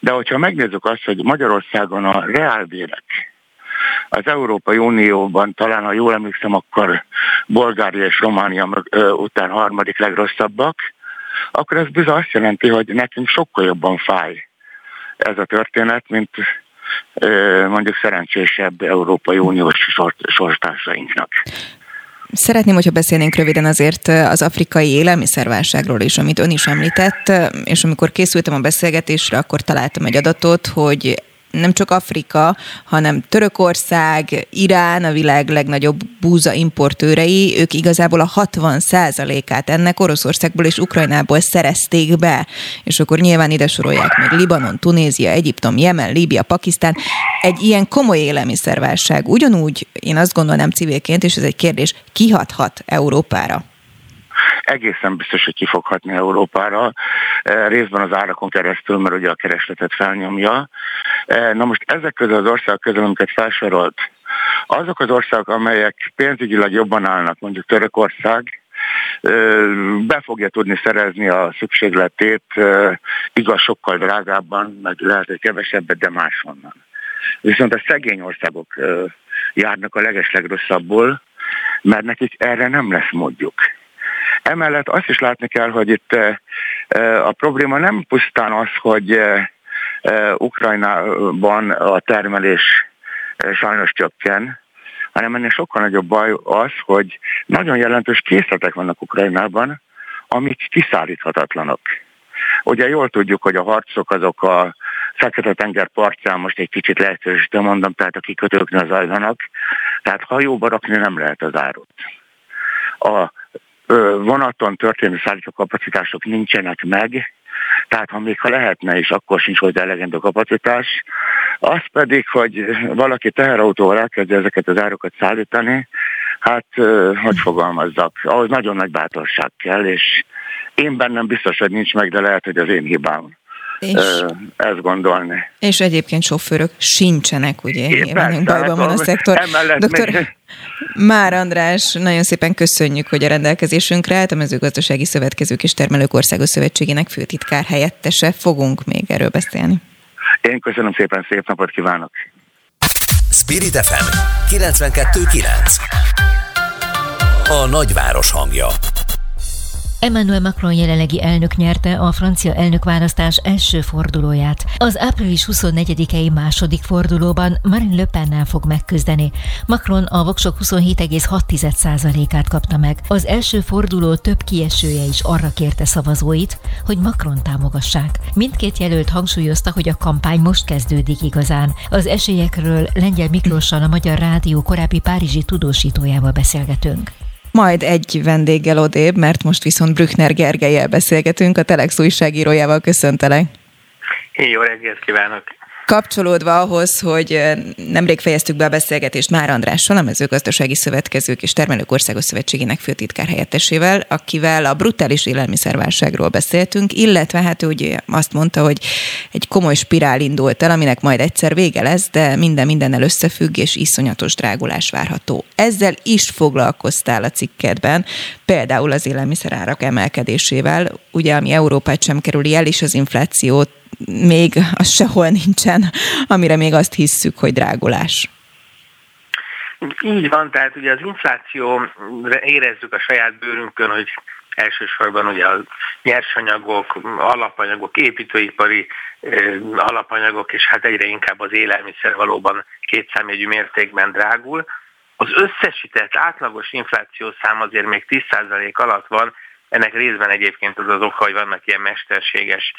de hogyha megnézzük azt, hogy Magyarországon a reálbérek az Európai Unióban talán, ha jól emlékszem, akkor Bulgária és Románia után harmadik legrosszabbak, akkor ez bizony azt jelenti, hogy nekünk sokkal jobban fáj ez a történet, mint mondjuk szerencsésebb Európai Uniós sorstársainknak. Szeretném, hogyha beszélnénk röviden azért az afrikai élelmiszerválságról is, amit ön is említett, és amikor készültem a beszélgetésre, akkor találtam egy adatot, hogy nem csak Afrika, hanem Törökország, Irán, a világ legnagyobb búza importőrei, ők igazából a 60 át ennek Oroszországból és Ukrajnából szerezték be. És akkor nyilván ide sorolják még Libanon, Tunézia, Egyiptom, Jemen, Líbia, Pakisztán. Egy ilyen komoly élelmiszerválság ugyanúgy, én azt gondolnám civilként, és ez egy kérdés, kihathat Európára? egészen biztos, hogy kifoghatni Európára, e, részben az árakon keresztül, mert ugye a keresletet felnyomja. E, na most ezek közül az országok közül, amiket felsorolt, azok az országok, amelyek pénzügyileg jobban állnak, mondjuk Törökország, e, be fogja tudni szerezni a szükségletét, igaz sokkal drágábban, meg lehet, hogy kevesebbet, de máshonnan. Viszont a szegény országok járnak a legeslegrosszabbul, mert nekik erre nem lesz módjuk. Emellett azt is látni kell, hogy itt eh, eh, a probléma nem pusztán az, hogy eh, Ukrajnában a termelés sajnos csökken, hanem ennél sokkal nagyobb baj az, hogy nagyon jelentős készletek vannak Ukrajnában, amik kiszállíthatatlanok. Ugye jól tudjuk, hogy a harcok azok a Fekete-tenger partján most egy kicsit lehetősítő mondom, tehát a kikötőknél zajlanak, tehát hajóba rakni nem lehet az árut. A vonaton történő szállító kapacitások nincsenek meg, tehát ha még ha lehetne is, akkor sincs hozzá elegendő kapacitás. Az pedig, hogy valaki teherautóval elkezdje ezeket az árokat szállítani, hát hogy fogalmazzak, ahhoz nagyon nagy bátorság kell, és én bennem biztos, hogy nincs meg, de lehet, hogy az én hibám és, ezt gondolni. És egyébként sofőrök sincsenek, ugye? Nyilván bajban van a szektor. Doktor még... Már András, nagyon szépen köszönjük, hogy a rendelkezésünkre állt a mezőgazdasági szövetkezők és termelők országos szövetségének főtitkár helyettese. Fogunk még erről beszélni. Én köszönöm szépen, szép napot kívánok! Spirit FM 92.9 A nagyváros hangja Emmanuel Macron jelenlegi elnök nyerte a francia elnökválasztás első fordulóját. Az április 24-i második fordulóban Marine Le Pennel fog megküzdeni. Macron a voksok 27,6%-át kapta meg. Az első forduló több kiesője is arra kérte szavazóit, hogy Macron támogassák. Mindkét jelölt hangsúlyozta, hogy a kampány most kezdődik igazán. Az esélyekről Lengyel Miklóssal a Magyar Rádió korábbi párizsi tudósítójával beszélgetünk majd egy vendéggel odébb, mert most viszont Brückner Gergelyel beszélgetünk, a Telex újságírójával köszöntelek. Jó reggelt kívánok! Kapcsolódva ahhoz, hogy nemrég fejeztük be a beszélgetést Már Andrással, a mezőgazdasági szövetkezők és termelők országos szövetségének főtitkár helyettesével, akivel a brutális élelmiszerválságról beszéltünk, illetve hát ugye azt mondta, hogy egy komoly spirál indult el, aminek majd egyszer vége lesz, de minden mindennel összefügg és iszonyatos drágulás várható. Ezzel is foglalkoztál a cikkedben, például az élelmiszerárak emelkedésével, ugye ami Európát sem kerüli el, és az inflációt még az sehol nincsen, amire még azt hisszük, hogy drágulás. Így van, tehát ugye az infláció érezzük a saját bőrünkön, hogy elsősorban ugye a nyersanyagok, alapanyagok, építőipari alapanyagok, és hát egyre inkább az élelmiszer valóban kétszámjegyű mértékben drágul. Az összesített átlagos infláció szám azért még 10% alatt van, ennek részben egyébként az az oka, hogy vannak ilyen mesterséges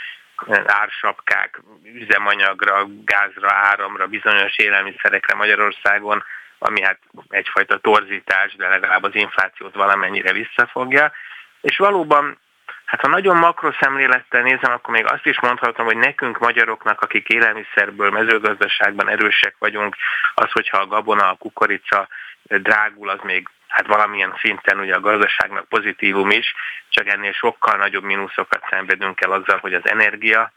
ársapkák üzemanyagra, gázra, áramra, bizonyos élelmiszerekre Magyarországon, ami hát egyfajta torzítás, de legalább az inflációt valamennyire visszafogja. És valóban, hát ha nagyon makroszemlélettel nézem, akkor még azt is mondhatom, hogy nekünk magyaroknak, akik élelmiszerből, mezőgazdaságban erősek vagyunk, az, hogyha a gabona, a kukorica drágul, az még hát valamilyen szinten ugye a gazdaságnak pozitívum is, csak ennél sokkal nagyobb mínuszokat szenvedünk el azzal, hogy az energia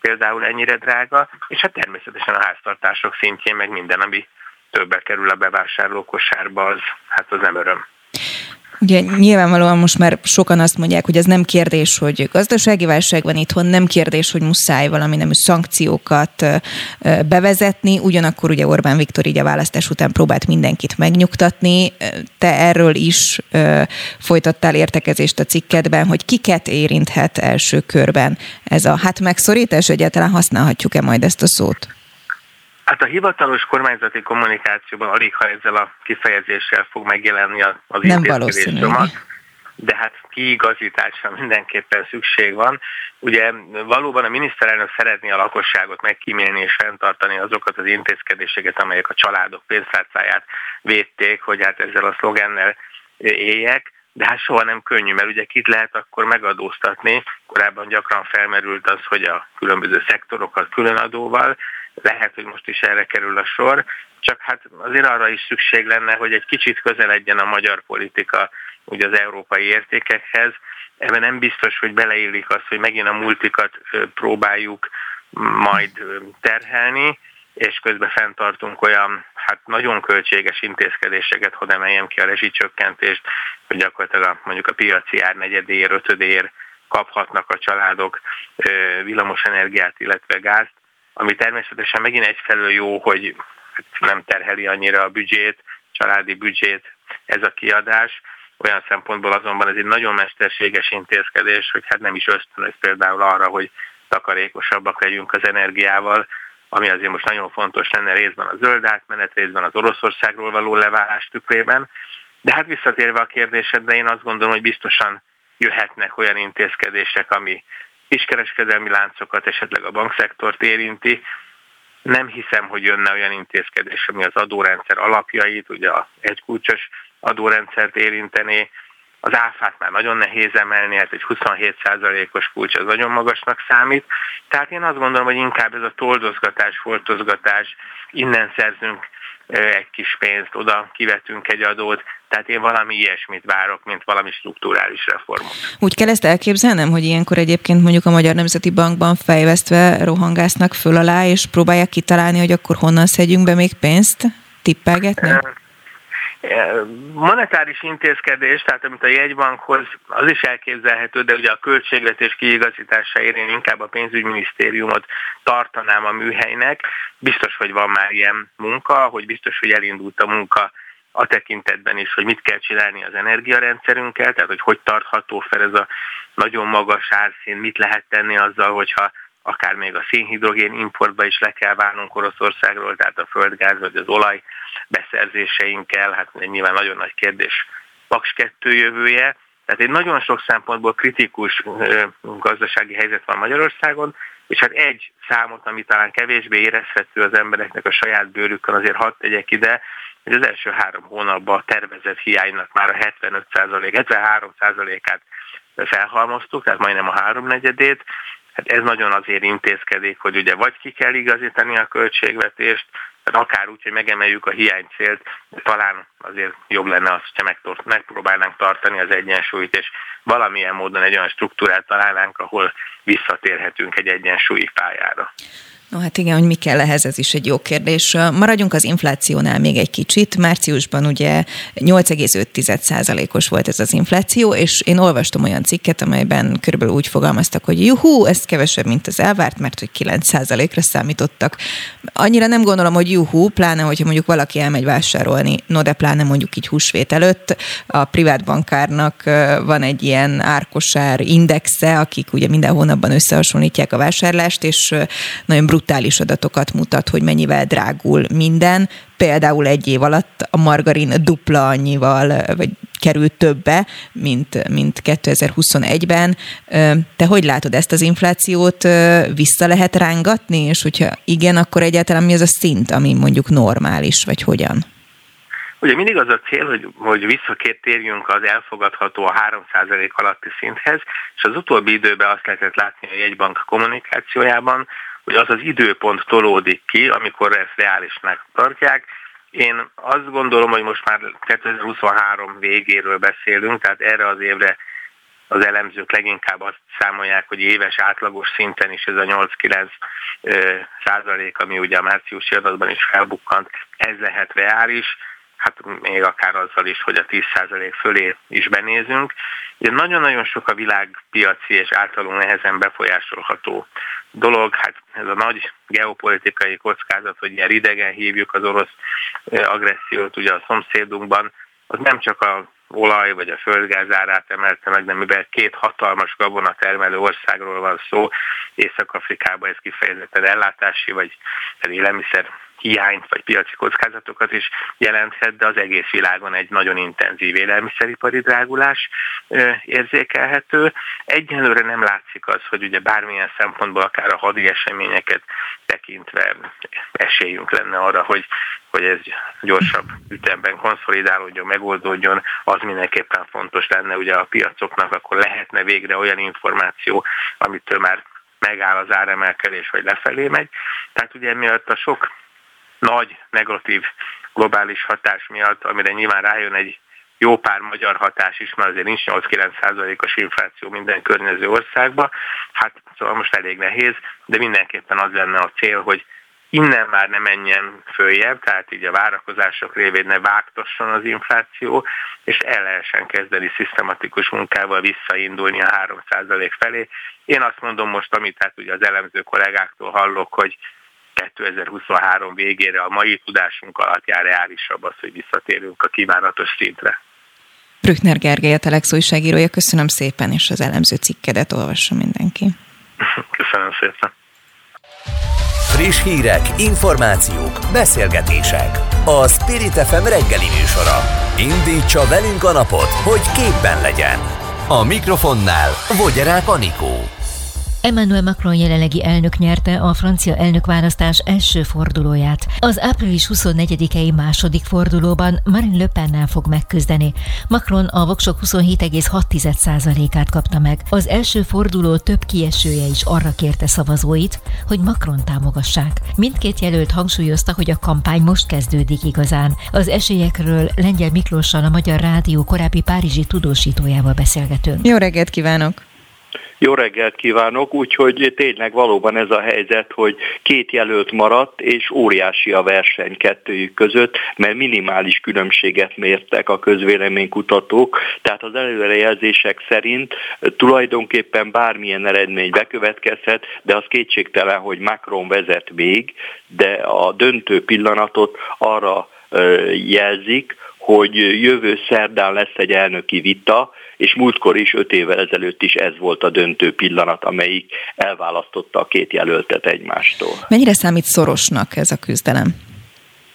például ennyire drága, és hát természetesen a háztartások szintjén meg minden, ami többbe kerül a bevásárló kosárba, az, hát az nem öröm. Ugye nyilvánvalóan most már sokan azt mondják, hogy ez nem kérdés, hogy gazdasági válság van itthon, nem kérdés, hogy muszáj valami nemű szankciókat bevezetni, ugyanakkor ugye Orbán Viktor így a választás után próbált mindenkit megnyugtatni. Te erről is folytattál értekezést a cikkedben, hogy kiket érinthet első körben ez a hát megszorítás, egyáltalán használhatjuk-e majd ezt a szót? Hát a hivatalos kormányzati kommunikációban alig, ha ezzel a kifejezéssel fog megjelenni az Nem valószínű. de hát kiigazításra mindenképpen szükség van. Ugye valóban a miniszterelnök szeretné a lakosságot megkímélni és fenntartani azokat az intézkedéseket, amelyek a családok pénztárcáját védték, hogy hát ezzel a szlogennel éljek, de hát soha nem könnyű, mert ugye kit lehet akkor megadóztatni. Korábban gyakran felmerült az, hogy a különböző szektorokat különadóval, lehet, hogy most is erre kerül a sor, csak hát azért arra is szükség lenne, hogy egy kicsit közeledjen a magyar politika ugye az európai értékekhez. Ebben nem biztos, hogy beleillik az, hogy megint a multikat próbáljuk majd terhelni, és közben fenntartunk olyan hát nagyon költséges intézkedéseket, hogy emeljem ki a rezsicsökkentést, hogy gyakorlatilag a, mondjuk a piaci ár negyedér, ötödér kaphatnak a családok villamos energiát, illetve gázt, ami természetesen megint egyfelől jó, hogy nem terheli annyira a büdzsét, családi büdzsét ez a kiadás. Olyan szempontból azonban ez egy nagyon mesterséges intézkedés, hogy hát nem is ösztönöz például arra, hogy takarékosabbak legyünk az energiával, ami azért most nagyon fontos lenne részben a zöld átmenet, részben az Oroszországról való leválás tükrében. De hát visszatérve a kérdésedre, én azt gondolom, hogy biztosan jöhetnek olyan intézkedések, ami kiskereskedelmi láncokat, esetleg a bankszektort érinti. Nem hiszem, hogy jönne olyan intézkedés, ami az adórendszer alapjait, ugye a egykulcsos adórendszert érintené. Az áfát már nagyon nehéz emelni, hát egy 27%-os kulcs az nagyon magasnak számít. Tehát én azt gondolom, hogy inkább ez a toldozgatás, foltozgatás, innen szerzünk egy kis pénzt, oda kivetünk egy adót, tehát én valami ilyesmit várok, mint valami strukturális reformot. Úgy kell ezt elképzelnem, hogy ilyenkor egyébként mondjuk a Magyar Nemzeti Bankban fejvesztve rohangásznak föl alá, és próbálják kitalálni, hogy akkor honnan szedjünk be még pénzt? Tippelgetni? Monetáris intézkedés, tehát amit a jegybankhoz, az is elképzelhető, de ugye a költségvetés kiigazításáért én inkább a pénzügyminisztériumot tartanám a műhelynek. Biztos, hogy van már ilyen munka, hogy biztos, hogy elindult a munka a tekintetben is, hogy mit kell csinálni az energiarendszerünkkel, tehát hogy hogy tartható fel ez a nagyon magas árszín, mit lehet tenni azzal, hogyha akár még a szénhidrogén importba is le kell válnunk Oroszországról, tehát a földgáz vagy az olaj beszerzéseinkkel, hát nyilván nagyon nagy kérdés Paks 2 jövője, tehát egy nagyon sok szempontból kritikus gazdasági helyzet van Magyarországon, és hát egy számot, ami talán kevésbé érezhető az embereknek a saját bőrükön, azért hadd tegyek ide, hogy az első három hónapban a tervezett hiánynak már a 75% 73 át felhalmoztuk, tehát majdnem a háromnegyedét. Hát ez nagyon azért intézkedik, hogy ugye vagy ki kell igazítani a költségvetést, tehát akár úgy, hogy megemeljük a hiánycélt, de talán azért jobb lenne az, hogyha megpróbálnánk tartani az egyensúlyt, és valamilyen módon egy olyan struktúrát találnánk, ahol visszatérhetünk egy egyensúlyi pályára. No hát igen, hogy mi kell ehhez, ez is egy jó kérdés. Maradjunk az inflációnál még egy kicsit. Márciusban ugye 8,5%-os volt ez az infláció, és én olvastam olyan cikket, amelyben körülbelül úgy fogalmaztak, hogy juhú, ez kevesebb, mint az elvárt, mert hogy 9%-ra számítottak. Annyira nem gondolom, hogy juhú, pláne, hogyha mondjuk valaki elmegy vásárolni, no de pláne mondjuk így húsvét előtt, a privát bankárnak van egy ilyen árkosár indexe, akik ugye minden hónapban összehasonlítják a vásárlást, és nagyon brutális adatokat mutat, hogy mennyivel drágul minden. Például egy év alatt a margarin dupla annyival, vagy került többe, mint, mint 2021-ben. Te hogy látod ezt az inflációt? Vissza lehet rángatni? És hogyha igen, akkor egyáltalán mi az a szint, ami mondjuk normális, vagy hogyan? Ugye mindig az a cél, hogy, hogy visszakértérjünk az elfogadható a 3% alatti szinthez, és az utóbbi időben azt lehetett látni a jegybank kommunikációjában, hogy az az időpont tolódik ki, amikor ezt reálisnak tartják. Én azt gondolom, hogy most már 2023 végéről beszélünk, tehát erre az évre az elemzők leginkább azt számolják, hogy éves átlagos szinten is ez a 8-9 százalék, ami ugye a márciusi adatban is felbukkant, ez lehet reális, hát még akár azzal is, hogy a 10 százalék fölé is benézünk. Ugye nagyon-nagyon sok a világpiaci és általunk nehezen befolyásolható dolog, hát ez a nagy geopolitikai kockázat, hogy ilyen idegen hívjuk az orosz agressziót ugye a szomszédunkban, az nem csak a olaj vagy a földgáz árát emelte meg, de mivel két hatalmas gabona termelő országról van szó, Észak-Afrikában ez kifejezetten ellátási vagy élelmiszer hiányt vagy piaci kockázatokat is jelenthet, de az egész világon egy nagyon intenzív élelmiszeripari drágulás érzékelhető. Egyelőre nem látszik az, hogy ugye bármilyen szempontból akár a hadi eseményeket tekintve esélyünk lenne arra, hogy, hogy ez gyorsabb ütemben konszolidálódjon, megoldódjon, az mindenképpen fontos lenne ugye a piacoknak, akkor lehetne végre olyan információ, amitől már megáll az áremelkedés, vagy lefelé megy. Tehát ugye miatt a sok nagy negatív globális hatás miatt, amire nyilván rájön egy jó pár magyar hatás is, mert azért nincs 8-9 százalékos infláció minden környező országban. Hát szóval most elég nehéz, de mindenképpen az lenne a cél, hogy innen már ne menjen följebb, tehát így a várakozások révén ne vágtasson az infláció, és el lehessen kezdeni szisztematikus munkával visszaindulni a 3% felé. Én azt mondom most, amit hát ugye az elemző kollégáktól hallok, hogy 2023 végére a mai tudásunk alapján reálisabb az, hogy visszatérünk a kívánatos szintre. Brückner Gergely, a Telex újságírója, köszönöm szépen, és az elemző cikkedet olvassa mindenki. Köszönöm szépen. Friss hírek, információk, beszélgetések. A Spirit FM reggeli műsora. Indítsa velünk a napot, hogy képben legyen. A mikrofonnál Vogyerák Anikó. Emmanuel Macron jelenlegi elnök nyerte a francia elnökválasztás első fordulóját. Az április 24-i második fordulóban Marine Le Pennel fog megküzdeni. Macron a voksok 27,6%-át kapta meg. Az első forduló több kiesője is arra kérte szavazóit, hogy Macron támogassák. Mindkét jelölt hangsúlyozta, hogy a kampány most kezdődik igazán. Az esélyekről Lengyel Miklóssal a Magyar Rádió korábbi párizsi tudósítójával beszélgetünk. Jó reggelt kívánok! Jó reggelt kívánok, úgyhogy tényleg valóban ez a helyzet, hogy két jelölt maradt, és óriási a verseny kettőjük között, mert minimális különbséget mértek a közvéleménykutatók, tehát az előrejelzések szerint tulajdonképpen bármilyen eredmény bekövetkezhet, de az kétségtelen, hogy Macron vezet még, de a döntő pillanatot arra jelzik, hogy jövő szerdán lesz egy elnöki vita, és múltkor is, öt évvel ezelőtt is ez volt a döntő pillanat, amelyik elválasztotta a két jelöltet egymástól. Mennyire számít szorosnak ez a küzdelem?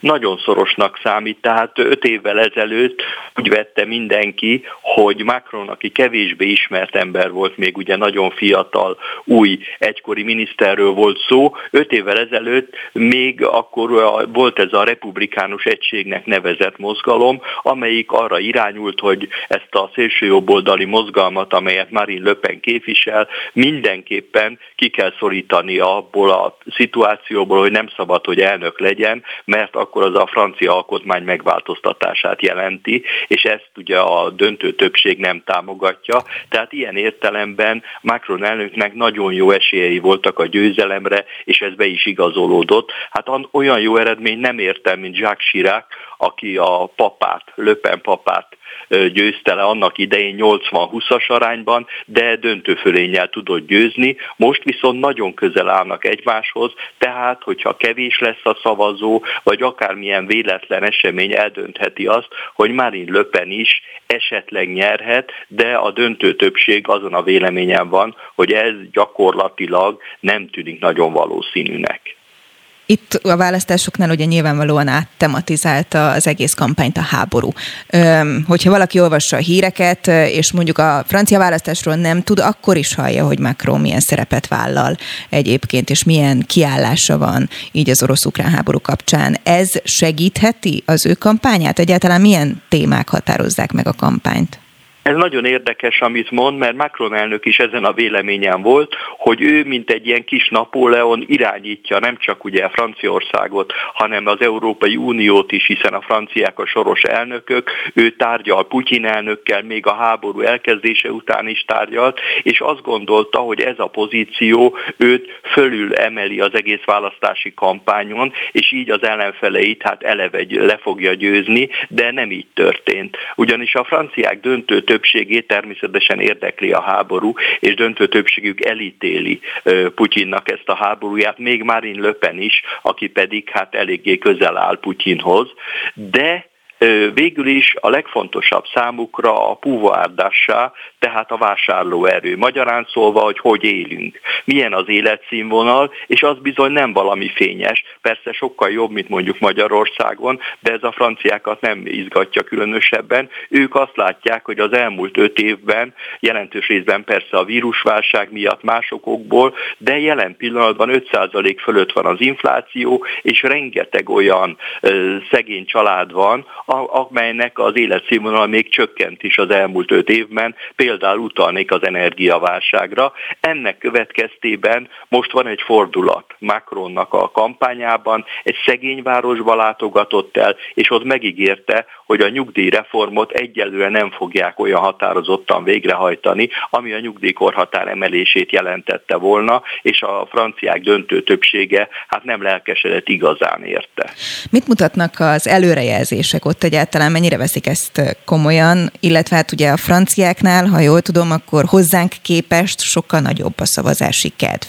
Nagyon szorosnak számít, tehát öt évvel ezelőtt úgy vette mindenki, hogy Macron, aki kevésbé ismert ember volt, még ugye nagyon fiatal, új egykori miniszterről volt szó, öt évvel ezelőtt még akkor volt ez a republikánus egységnek nevezett mozgalom, amelyik arra irányult, hogy ezt a szélsőjobboldali mozgalmat, amelyet Marine Le Pen képvisel, mindenképpen ki kell szorítani abból a szituációból, hogy nem szabad, hogy elnök legyen, mert akkor akkor az a francia alkotmány megváltoztatását jelenti, és ezt ugye a döntő többség nem támogatja. Tehát ilyen értelemben Macron elnöknek nagyon jó esélyei voltak a győzelemre, és ez be is igazolódott. Hát olyan jó eredmény nem értem, mint Jacques Chirac, aki a papát, Löpen papát győzte le annak idején 80-20-as arányban, de döntőfölénnyel tudott győzni. Most viszont nagyon közel állnak egymáshoz, tehát hogyha kevés lesz a szavazó, vagy akármilyen véletlen esemény eldöntheti azt, hogy Marine Le Pen is esetleg nyerhet, de a döntő többség azon a véleményen van, hogy ez gyakorlatilag nem tűnik nagyon valószínűnek. Itt a választásoknál ugye nyilvánvalóan áttematizálta az egész kampányt a háború. Öm, hogyha valaki olvassa a híreket, és mondjuk a francia választásról nem tud, akkor is hallja, hogy Macron milyen szerepet vállal egyébként, és milyen kiállása van így az orosz-ukrán háború kapcsán. Ez segítheti az ő kampányát? Egyáltalán milyen témák határozzák meg a kampányt? Ez nagyon érdekes, amit mond, mert Macron elnök is ezen a véleményen volt, hogy ő, mint egy ilyen kis Napóleon irányítja nem csak ugye Franciaországot, hanem az Európai Uniót is, hiszen a franciák a soros elnökök, ő tárgyal Putyin elnökkel, még a háború elkezdése után is tárgyalt, és azt gondolta, hogy ez a pozíció őt fölül emeli az egész választási kampányon, és így az ellenfeleit hát eleve le fogja győzni, de nem így történt. Ugyanis a franciák döntő többségét természetesen érdekli a háború, és döntő többségük elítéli Putyinnak ezt a háborúját, még Marine Le Pen is, aki pedig hát eléggé közel áll Putyinhoz, de végül is a legfontosabb számukra a púvárdássá, tehát a vásárlóerő. Magyarán szólva, hogy hogy élünk, milyen az életszínvonal, és az bizony nem valami fényes, persze sokkal jobb, mint mondjuk Magyarországon, de ez a franciákat nem izgatja különösebben. Ők azt látják, hogy az elmúlt öt évben, jelentős részben persze a vírusválság miatt másokokból, de jelen pillanatban 5% fölött van az infláció, és rengeteg olyan ö, szegény család van, amelynek az életszínvonal még csökkent is az elmúlt öt évben, például utalnék az energiaválságra. Ennek következtében most van egy fordulat Macronnak a kampányában, egy szegény városba látogatott el, és ott megígérte, hogy a nyugdíjreformot egyelőre nem fogják olyan határozottan végrehajtani, ami a nyugdíjkorhatár emelését jelentette volna, és a franciák döntő többsége hát nem lelkesedett igazán érte. Mit mutatnak az előrejelzések ott egyáltalán, mennyire veszik ezt komolyan, illetve hát ugye a franciáknál, ha jól tudom, akkor hozzánk képest sokkal nagyobb a szavazási kedv.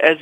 Ez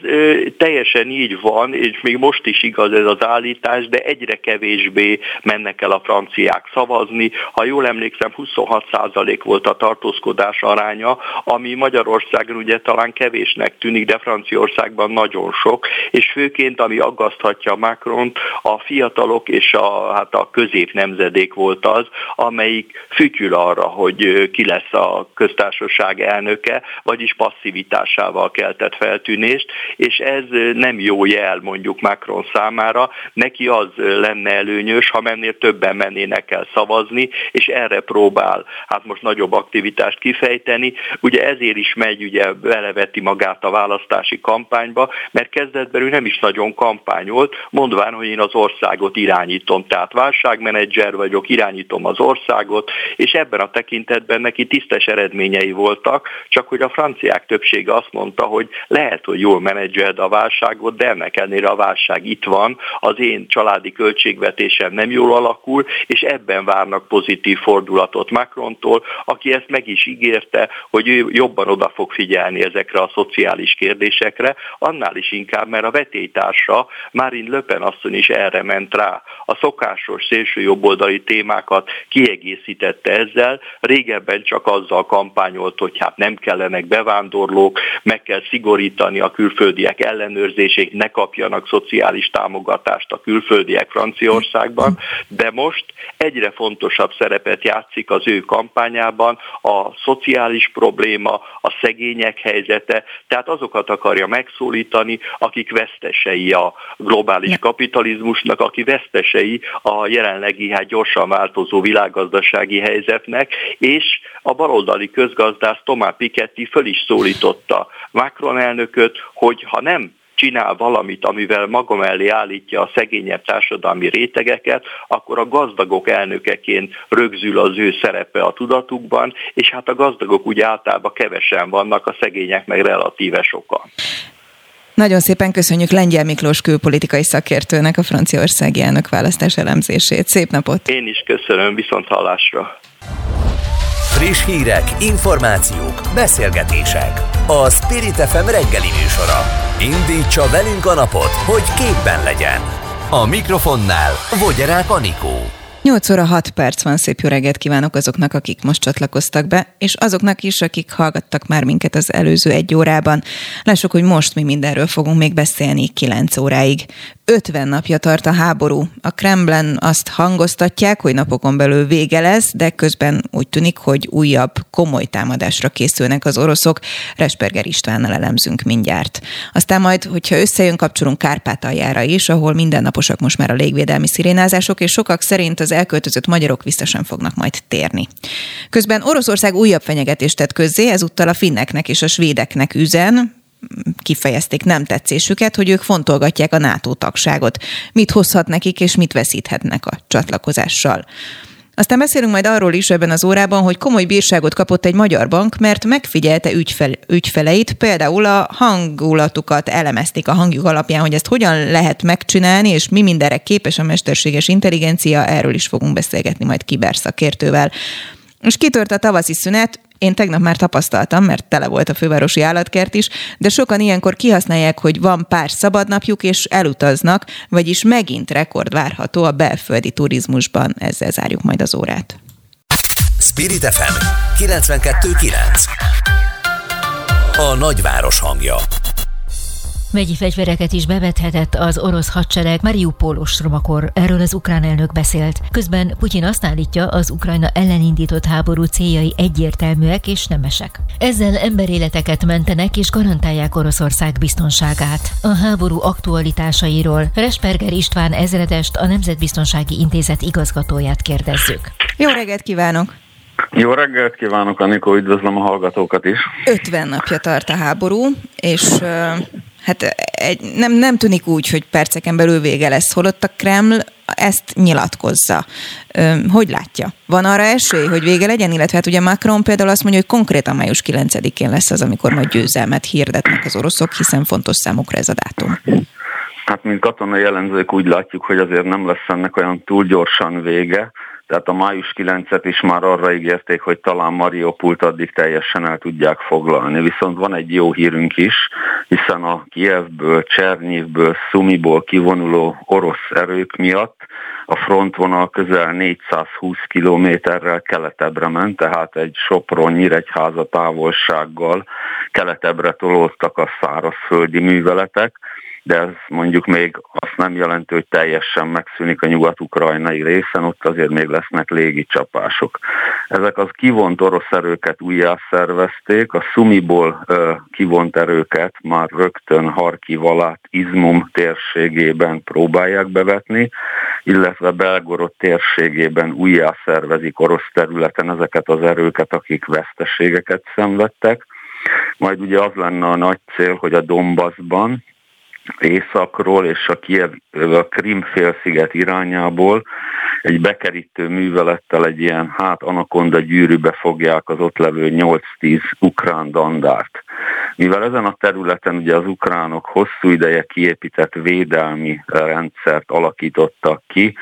teljesen így van, és még most is igaz ez az állítás, de egyre kevésbé mennek el a franciák szavazni. Ha jól emlékszem, 26% volt a tartózkodás aránya, ami Magyarországon ugye talán kevésnek tűnik, de Franciaországban nagyon sok, és főként ami aggaszthatja Macron, a fiatalok és a, hát a közép nemzedék volt az, amelyik fütyül arra, hogy ki lesz a köztársaság elnöke, vagyis passzivitásával keltett feltűnni eltűnést, és ez nem jó jel mondjuk Macron számára. Neki az lenne előnyös, ha mennél többen mennének el szavazni, és erre próbál hát most nagyobb aktivitást kifejteni. Ugye ezért is megy, ugye beleveti magát a választási kampányba, mert kezdetben ő nem is nagyon kampányolt, mondván, hogy én az országot irányítom, tehát válságmenedzser vagyok, irányítom az országot, és ebben a tekintetben neki tisztes eredményei voltak, csak hogy a franciák többsége azt mondta, hogy lehet, hogy jól menedzseld a válságot, de ennek ellenére a válság itt van, az én családi költségvetésem nem jól alakul, és ebben várnak pozitív fordulatot Macrontól, aki ezt meg is ígérte, hogy ő jobban oda fog figyelni ezekre a szociális kérdésekre, annál is inkább, mert a vetélytársa Marine Le Pen asszony is erre ment rá. A szokásos szélső jobboldali témákat kiegészítette ezzel, régebben csak azzal kampányolt, hogy hát nem kellenek bevándorlók, meg kell szigorítani a külföldiek ellenőrzését, ne kapjanak szociális támogatást a külföldiek Franciaországban, de most egyre fontosabb szerepet játszik az ő kampányában a szociális probléma, a szegények helyzete, tehát azokat akarja megszólítani, akik vesztesei a globális kapitalizmusnak, aki vesztesei a jelenlegi hát gyorsan változó világgazdasági helyzetnek, és a baloldali közgazdász Tomá Piketty föl is szólította Macron elnököt, hogy ha nem csinál valamit, amivel maga mellé állítja a szegényebb társadalmi rétegeket, akkor a gazdagok elnökeként rögzül az ő szerepe a tudatukban, és hát a gazdagok úgy általában kevesen vannak, a szegények meg relatíve sokan. Nagyon szépen köszönjük Lengyel Miklós külpolitikai szakértőnek a franciaországi elnök választás elemzését. Szép napot! Én is köszönöm, viszont hallásra! Friss hírek, információk, beszélgetések. A Spirit FM reggeli műsora. Indítsa velünk a napot, hogy képben legyen. A mikrofonnál Vogyerák Anikó. 8 óra 6 perc van, szép jó reggelt kívánok azoknak, akik most csatlakoztak be, és azoknak is, akik hallgattak már minket az előző egy órában. Lássuk, hogy most mi mindenről fogunk még beszélni 9 óráig. 50 napja tart a háború. A Kremlen azt hangoztatják, hogy napokon belül vége lesz, de közben úgy tűnik, hogy újabb komoly támadásra készülnek az oroszok. Resperger Istvánnal elemzünk mindjárt. Aztán majd, hogyha összejön, kapcsolunk Kárpátaljára is, ahol mindennaposak most már a légvédelmi szirénázások, és sokak szerint az elköltözött magyarok vissza sem fognak majd térni. Közben Oroszország újabb fenyegetést tett közzé, ezúttal a finneknek és a svédeknek üzen, kifejezték nem tetszésüket, hogy ők fontolgatják a NATO tagságot. Mit hozhat nekik, és mit veszíthetnek a csatlakozással. Aztán beszélünk majd arról is ebben az órában, hogy komoly bírságot kapott egy magyar bank, mert megfigyelte ügyfel, ügyfeleit, például a hangulatukat elemezték a hangjuk alapján, hogy ezt hogyan lehet megcsinálni, és mi mindenre képes a mesterséges intelligencia, erről is fogunk beszélgetni majd kiberszakértővel. És kitört a tavaszi szünet, én tegnap már tapasztaltam, mert tele volt a fővárosi állatkert is, de sokan ilyenkor kihasználják, hogy van pár szabadnapjuk, és elutaznak, vagyis megint rekord várható a belföldi turizmusban. Ezzel zárjuk majd az órát. Spirit FM 92.9 A nagyváros hangja Vegyi fegyvereket is bevethetett az orosz hadsereg Mariupol ostromakor, erről az ukrán elnök beszélt. Közben Putyin azt állítja, az Ukrajna ellenindított háború céljai egyértelműek és nemesek. Ezzel emberéleteket mentenek és garantálják Oroszország biztonságát. A háború aktualitásairól Resperger István ezredest, a Nemzetbiztonsági Intézet igazgatóját kérdezzük. Jó reggelt kívánok! Jó reggelt kívánok, Anikó, üdvözlöm a hallgatókat is. 50 napja tart a háború, és hát egy, nem, nem tűnik úgy, hogy perceken belül vége lesz, holott a Kreml ezt nyilatkozza. Hogy látja? Van arra esély, hogy vége legyen? Illetve hát ugye Macron például azt mondja, hogy konkrétan május 9-én lesz az, amikor majd győzelmet hirdetnek az oroszok, hiszen fontos számukra ez a dátum. Hát, mint katonai jellemzők úgy látjuk, hogy azért nem lesz ennek olyan túl gyorsan vége, tehát a május 9-et is már arra ígérték, hogy talán Mariupult addig teljesen el tudják foglalni. Viszont van egy jó hírünk is, hiszen a Kievből, Csernyivből, Szumiból kivonuló orosz erők miatt a frontvonal közel 420 kilométerrel keletebbre ment, tehát egy Sopron-Nyíregyháza távolsággal keletebbre tolódtak a szárazföldi műveletek, de ez mondjuk még azt nem jelenti, hogy teljesen megszűnik a nyugat-ukrajnai részen, ott azért még lesznek légi csapások. Ezek az kivont orosz erőket újjá szervezték, a Szumiból kivont erőket már rögtön Harkivalát, Izmum térségében próbálják bevetni, illetve Belgorod térségében újjá szervezik orosz területen ezeket az erőket, akik veszteségeket szenvedtek. Majd ugye az lenne a nagy cél, hogy a Donbassban, északról és a Kiev, a Krim félsziget irányából egy bekerítő művelettel egy ilyen hát anakonda gyűrűbe fogják az ott levő 8-10 ukrán dandárt. Mivel ezen a területen ugye az ukránok hosszú ideje kiépített védelmi rendszert alakítottak ki,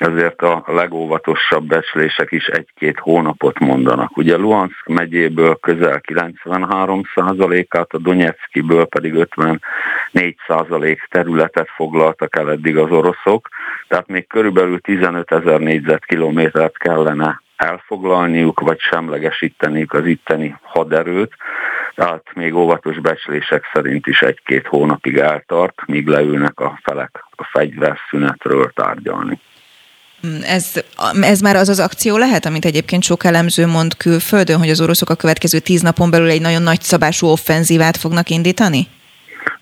ezért a legóvatosabb becslések is egy-két hónapot mondanak. Ugye Luhansk megyéből közel 93% át a Donetskiből pedig 54% területet foglaltak el eddig az oroszok, tehát még körülbelül 15 ezer négyzetkilométert kellene elfoglalniuk, vagy semlegesíteniük az itteni haderőt, tehát még óvatos becslések szerint is egy-két hónapig eltart, míg leülnek a felek a fegyverszünetről tárgyalni. Ez, ez már az az akció lehet, amit egyébként sok elemző mond külföldön, hogy az oroszok a következő tíz napon belül egy nagyon nagy szabású offenzívát fognak indítani?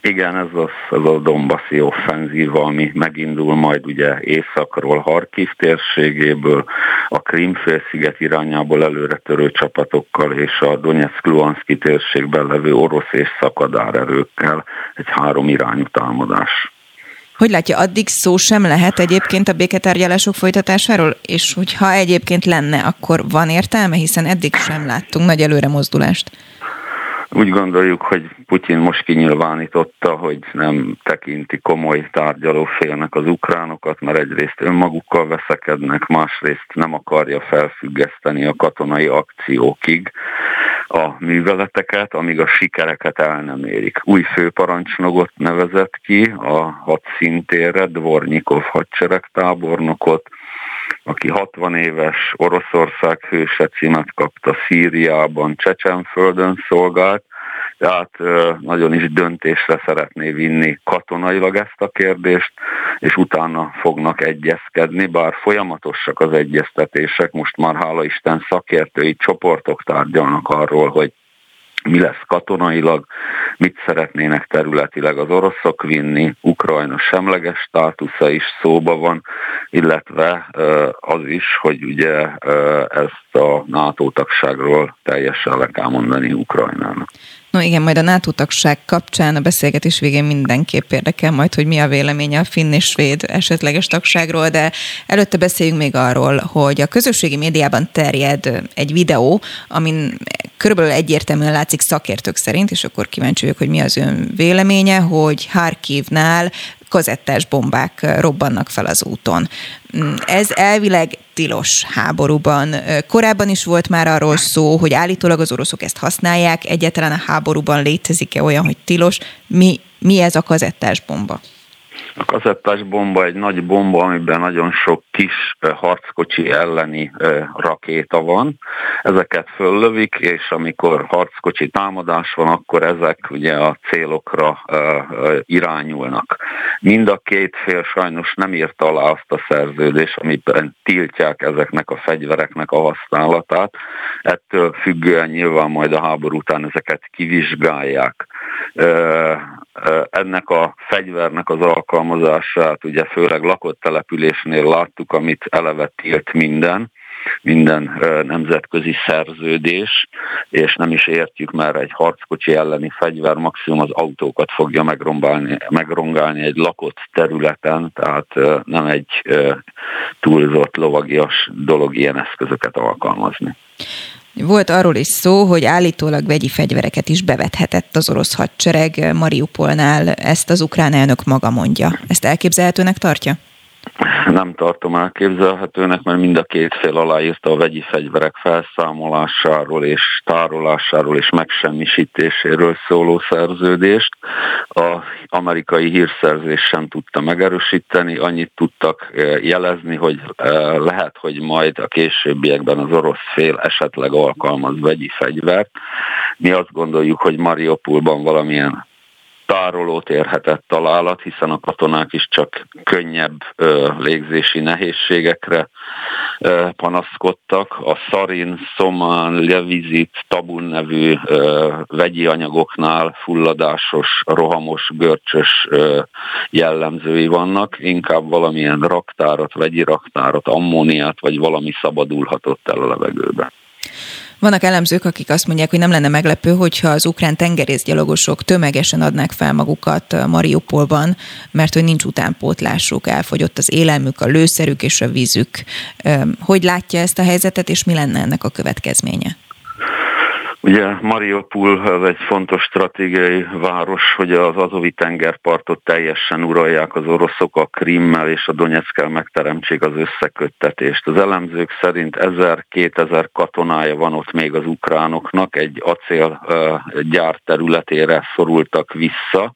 Igen, ez az, ez a Dombaszi offenzíva, ami megindul majd ugye északról, Harkiv térségéből, a Krimfélsziget irányából előre törő csapatokkal és a Donetsk-Luhanszki térségben levő orosz és szakadár erőkkel egy három irányú támadás. Hogy látja, addig szó sem lehet egyébként a béketárgyalások folytatásáról, és hogyha egyébként lenne, akkor van értelme, hiszen eddig sem láttunk nagy előre mozdulást. Úgy gondoljuk, hogy Putyin most kinyilvánította, hogy nem tekinti komoly tárgyalófélnek az ukránokat, mert egyrészt önmagukkal veszekednek, másrészt nem akarja felfüggeszteni a katonai akciókig a műveleteket, amíg a sikereket el nem érik. Új főparancsnogot nevezett ki a hadszintérre, Dvornyikov hadseregtábornokot, aki 60 éves Oroszország hőse címet kapta Szíriában, Csecsenföldön szolgált, tehát nagyon is döntésre szeretné vinni katonailag ezt a kérdést, és utána fognak egyezkedni, bár folyamatosak az egyeztetések, most már hála Isten szakértői csoportok tárgyalnak arról, hogy mi lesz katonailag, mit szeretnének területileg az oroszok vinni, Ukrajna semleges státusza is szóba van, illetve az is, hogy ugye ezt a NATO tagságról teljesen le kell mondani Ukrajnának. No igen, majd a NATO tagság kapcsán a beszélgetés végén mindenképp érdekel majd, hogy mi a véleménye a finn és svéd esetleges tagságról, de előtte beszéljünk még arról, hogy a közösségi médiában terjed egy videó, amin körülbelül egyértelműen látszik szakértők szerint, és akkor kíváncsi vagyok, hogy mi az ön véleménye, hogy Harkivnál kazettás bombák robbannak fel az úton. Mm, ez elvileg tilos háborúban. Korábban is volt már arról szó, hogy állítólag az oroszok ezt használják, egyáltalán a háborúban létezik-e olyan, hogy tilos. Mi, mi ez a kazettás bomba? A kazettás bomba egy nagy bomba, amiben nagyon sok kis harckocsi elleni rakéta van. Ezeket föllövik, és amikor harckocsi támadás van, akkor ezek ugye a célokra irányulnak. Mind a két fél sajnos nem írt alá azt a szerződést, amiben tiltják ezeknek a fegyvereknek a használatát. Ettől függően nyilván majd a háború után ezeket kivizsgálják ennek a fegyvernek az alkalmazását ugye főleg lakott településnél láttuk, amit eleve tilt minden, minden nemzetközi szerződés, és nem is értjük, mert egy harckocsi elleni fegyver maximum az autókat fogja megrongálni, megrongálni egy lakott területen, tehát nem egy túlzott lovagias dolog ilyen eszközöket alkalmazni. Volt arról is szó, hogy állítólag vegyi fegyvereket is bevethetett az orosz hadsereg Mariupolnál, ezt az ukrán elnök maga mondja. Ezt elképzelhetőnek tartja? Nem tartom elképzelhetőnek, mert mind a két fél aláírta a vegyi fegyverek felszámolásáról és tárolásáról és megsemmisítéséről szóló szerződést. Az amerikai hírszerzés sem tudta megerősíteni, annyit tudtak eh, jelezni, hogy eh, lehet, hogy majd a későbbiekben az orosz fél esetleg alkalmaz vegyi fegyvert. Mi azt gondoljuk, hogy Mariupolban valamilyen tárolót érhetett találat, hiszen a katonák is csak könnyebb ö, légzési nehézségekre ö, panaszkodtak. A szarin, szomán, levizit, tabun nevű ö, vegyi anyagoknál fulladásos, rohamos, görcsös ö, jellemzői vannak, inkább valamilyen raktárat, vegyi raktárat, ammóniát, vagy valami szabadulhatott el a levegőbe. Vannak elemzők, akik azt mondják, hogy nem lenne meglepő, hogyha az ukrán tengerészgyalogosok tömegesen adnák fel magukat Mariupolban, mert hogy nincs utánpótlásuk, elfogyott az élelmük, a lőszerük és a vízük. Hogy látja ezt a helyzetet, és mi lenne ennek a következménye? Ugye Mariupol egy fontos stratégiai város, hogy az azovi tengerpartot teljesen uralják az oroszok a Krimmel és a Donetszkel megteremtsék az összeköttetést. Az elemzők szerint 1000-2000 katonája van ott még az ukránoknak, egy acél gyár területére szorultak vissza,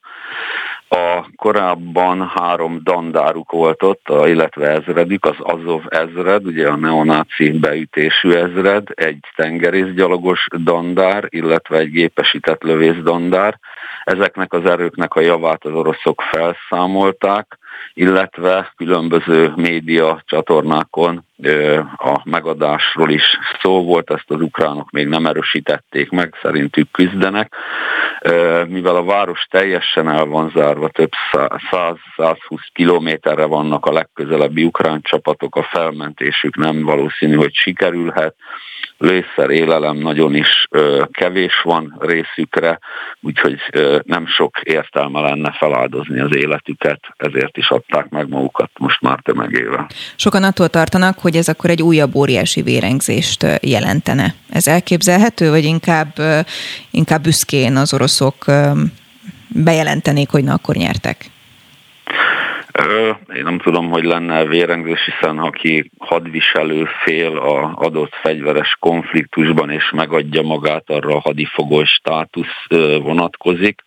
a korábban három dandáruk volt ott, illetve ezredük, az Azov ezred, ugye a neonáci beütésű ezred, egy tengerészgyalogos dandár, illetve egy gépesített lövész-dandár. Ezeknek az erőknek a javát az oroszok felszámolták, illetve különböző média csatornákon a megadásról is szó volt, ezt az ukránok még nem erősítették meg, szerintük küzdenek. Mivel a város teljesen el van zárva, több 100-120 kilométerre vannak a legközelebbi ukrán csapatok, a felmentésük nem valószínű, hogy sikerülhet. Lőszer, élelem nagyon is kevés van részükre, úgyhogy nem sok értelme lenne feláldozni az életüket, ezért is adták meg magukat most már tömegével. Sokan attól tartanak, hogy ez akkor egy újabb óriási vérengzést jelentene. Ez elképzelhető, vagy inkább, inkább büszkén az oroszok bejelentenék, hogy na akkor nyertek? Én nem tudom, hogy lenne vérengzés, hiszen aki hadviselő fél a adott fegyveres konfliktusban és megadja magát, arra a hadifogoly státusz vonatkozik.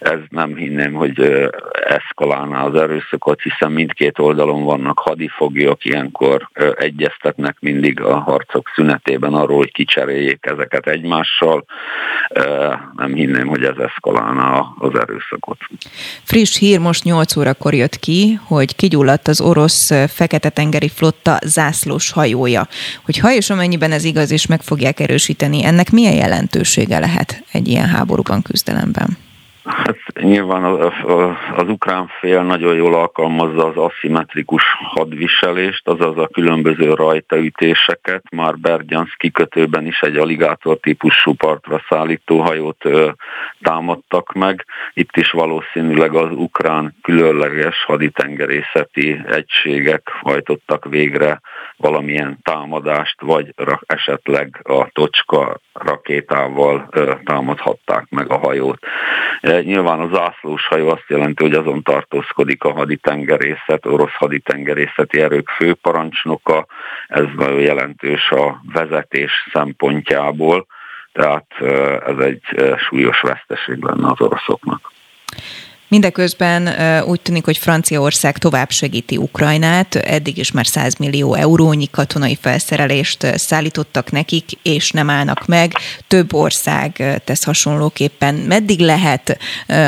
Ez nem hinném, hogy eszkalálná az erőszakot, hiszen mindkét oldalon vannak hadifoglyok, ilyenkor egyeztetnek mindig a harcok szünetében arról, hogy kicseréljék ezeket egymással. Nem hinném, hogy ez eszkalálná az erőszakot. Friss hír most 8 órakor jött ki, hogy kigyulladt az orosz Fekete-tengeri flotta zászlós hajója. Hogy ha és amennyiben ez igaz, és meg fogják erősíteni, ennek milyen jelentősége lehet egy ilyen háborúban, küzdelemben? Hát nyilván az ukrán fél nagyon jól alkalmazza az aszimmetrikus hadviselést, azaz a különböző rajtaütéseket. Már Bergyansz kikötőben is egy aligátor típusú partra szállító hajót támadtak meg. Itt is valószínűleg az ukrán különleges haditengerészeti egységek hajtottak végre valamilyen támadást, vagy esetleg a tocska rakétával támadhatták meg a hajót. Nyilván az zászlós hajó azt jelenti, hogy azon tartózkodik a haditengerészet, orosz haditengerészeti erők főparancsnoka, ez nagyon jelentős a vezetés szempontjából, tehát ez egy súlyos veszteség lenne az oroszoknak. Mindeközben úgy tűnik, hogy Franciaország tovább segíti Ukrajnát, eddig is már 100 millió eurónyi katonai felszerelést szállítottak nekik, és nem állnak meg. Több ország tesz hasonlóképpen. Meddig lehet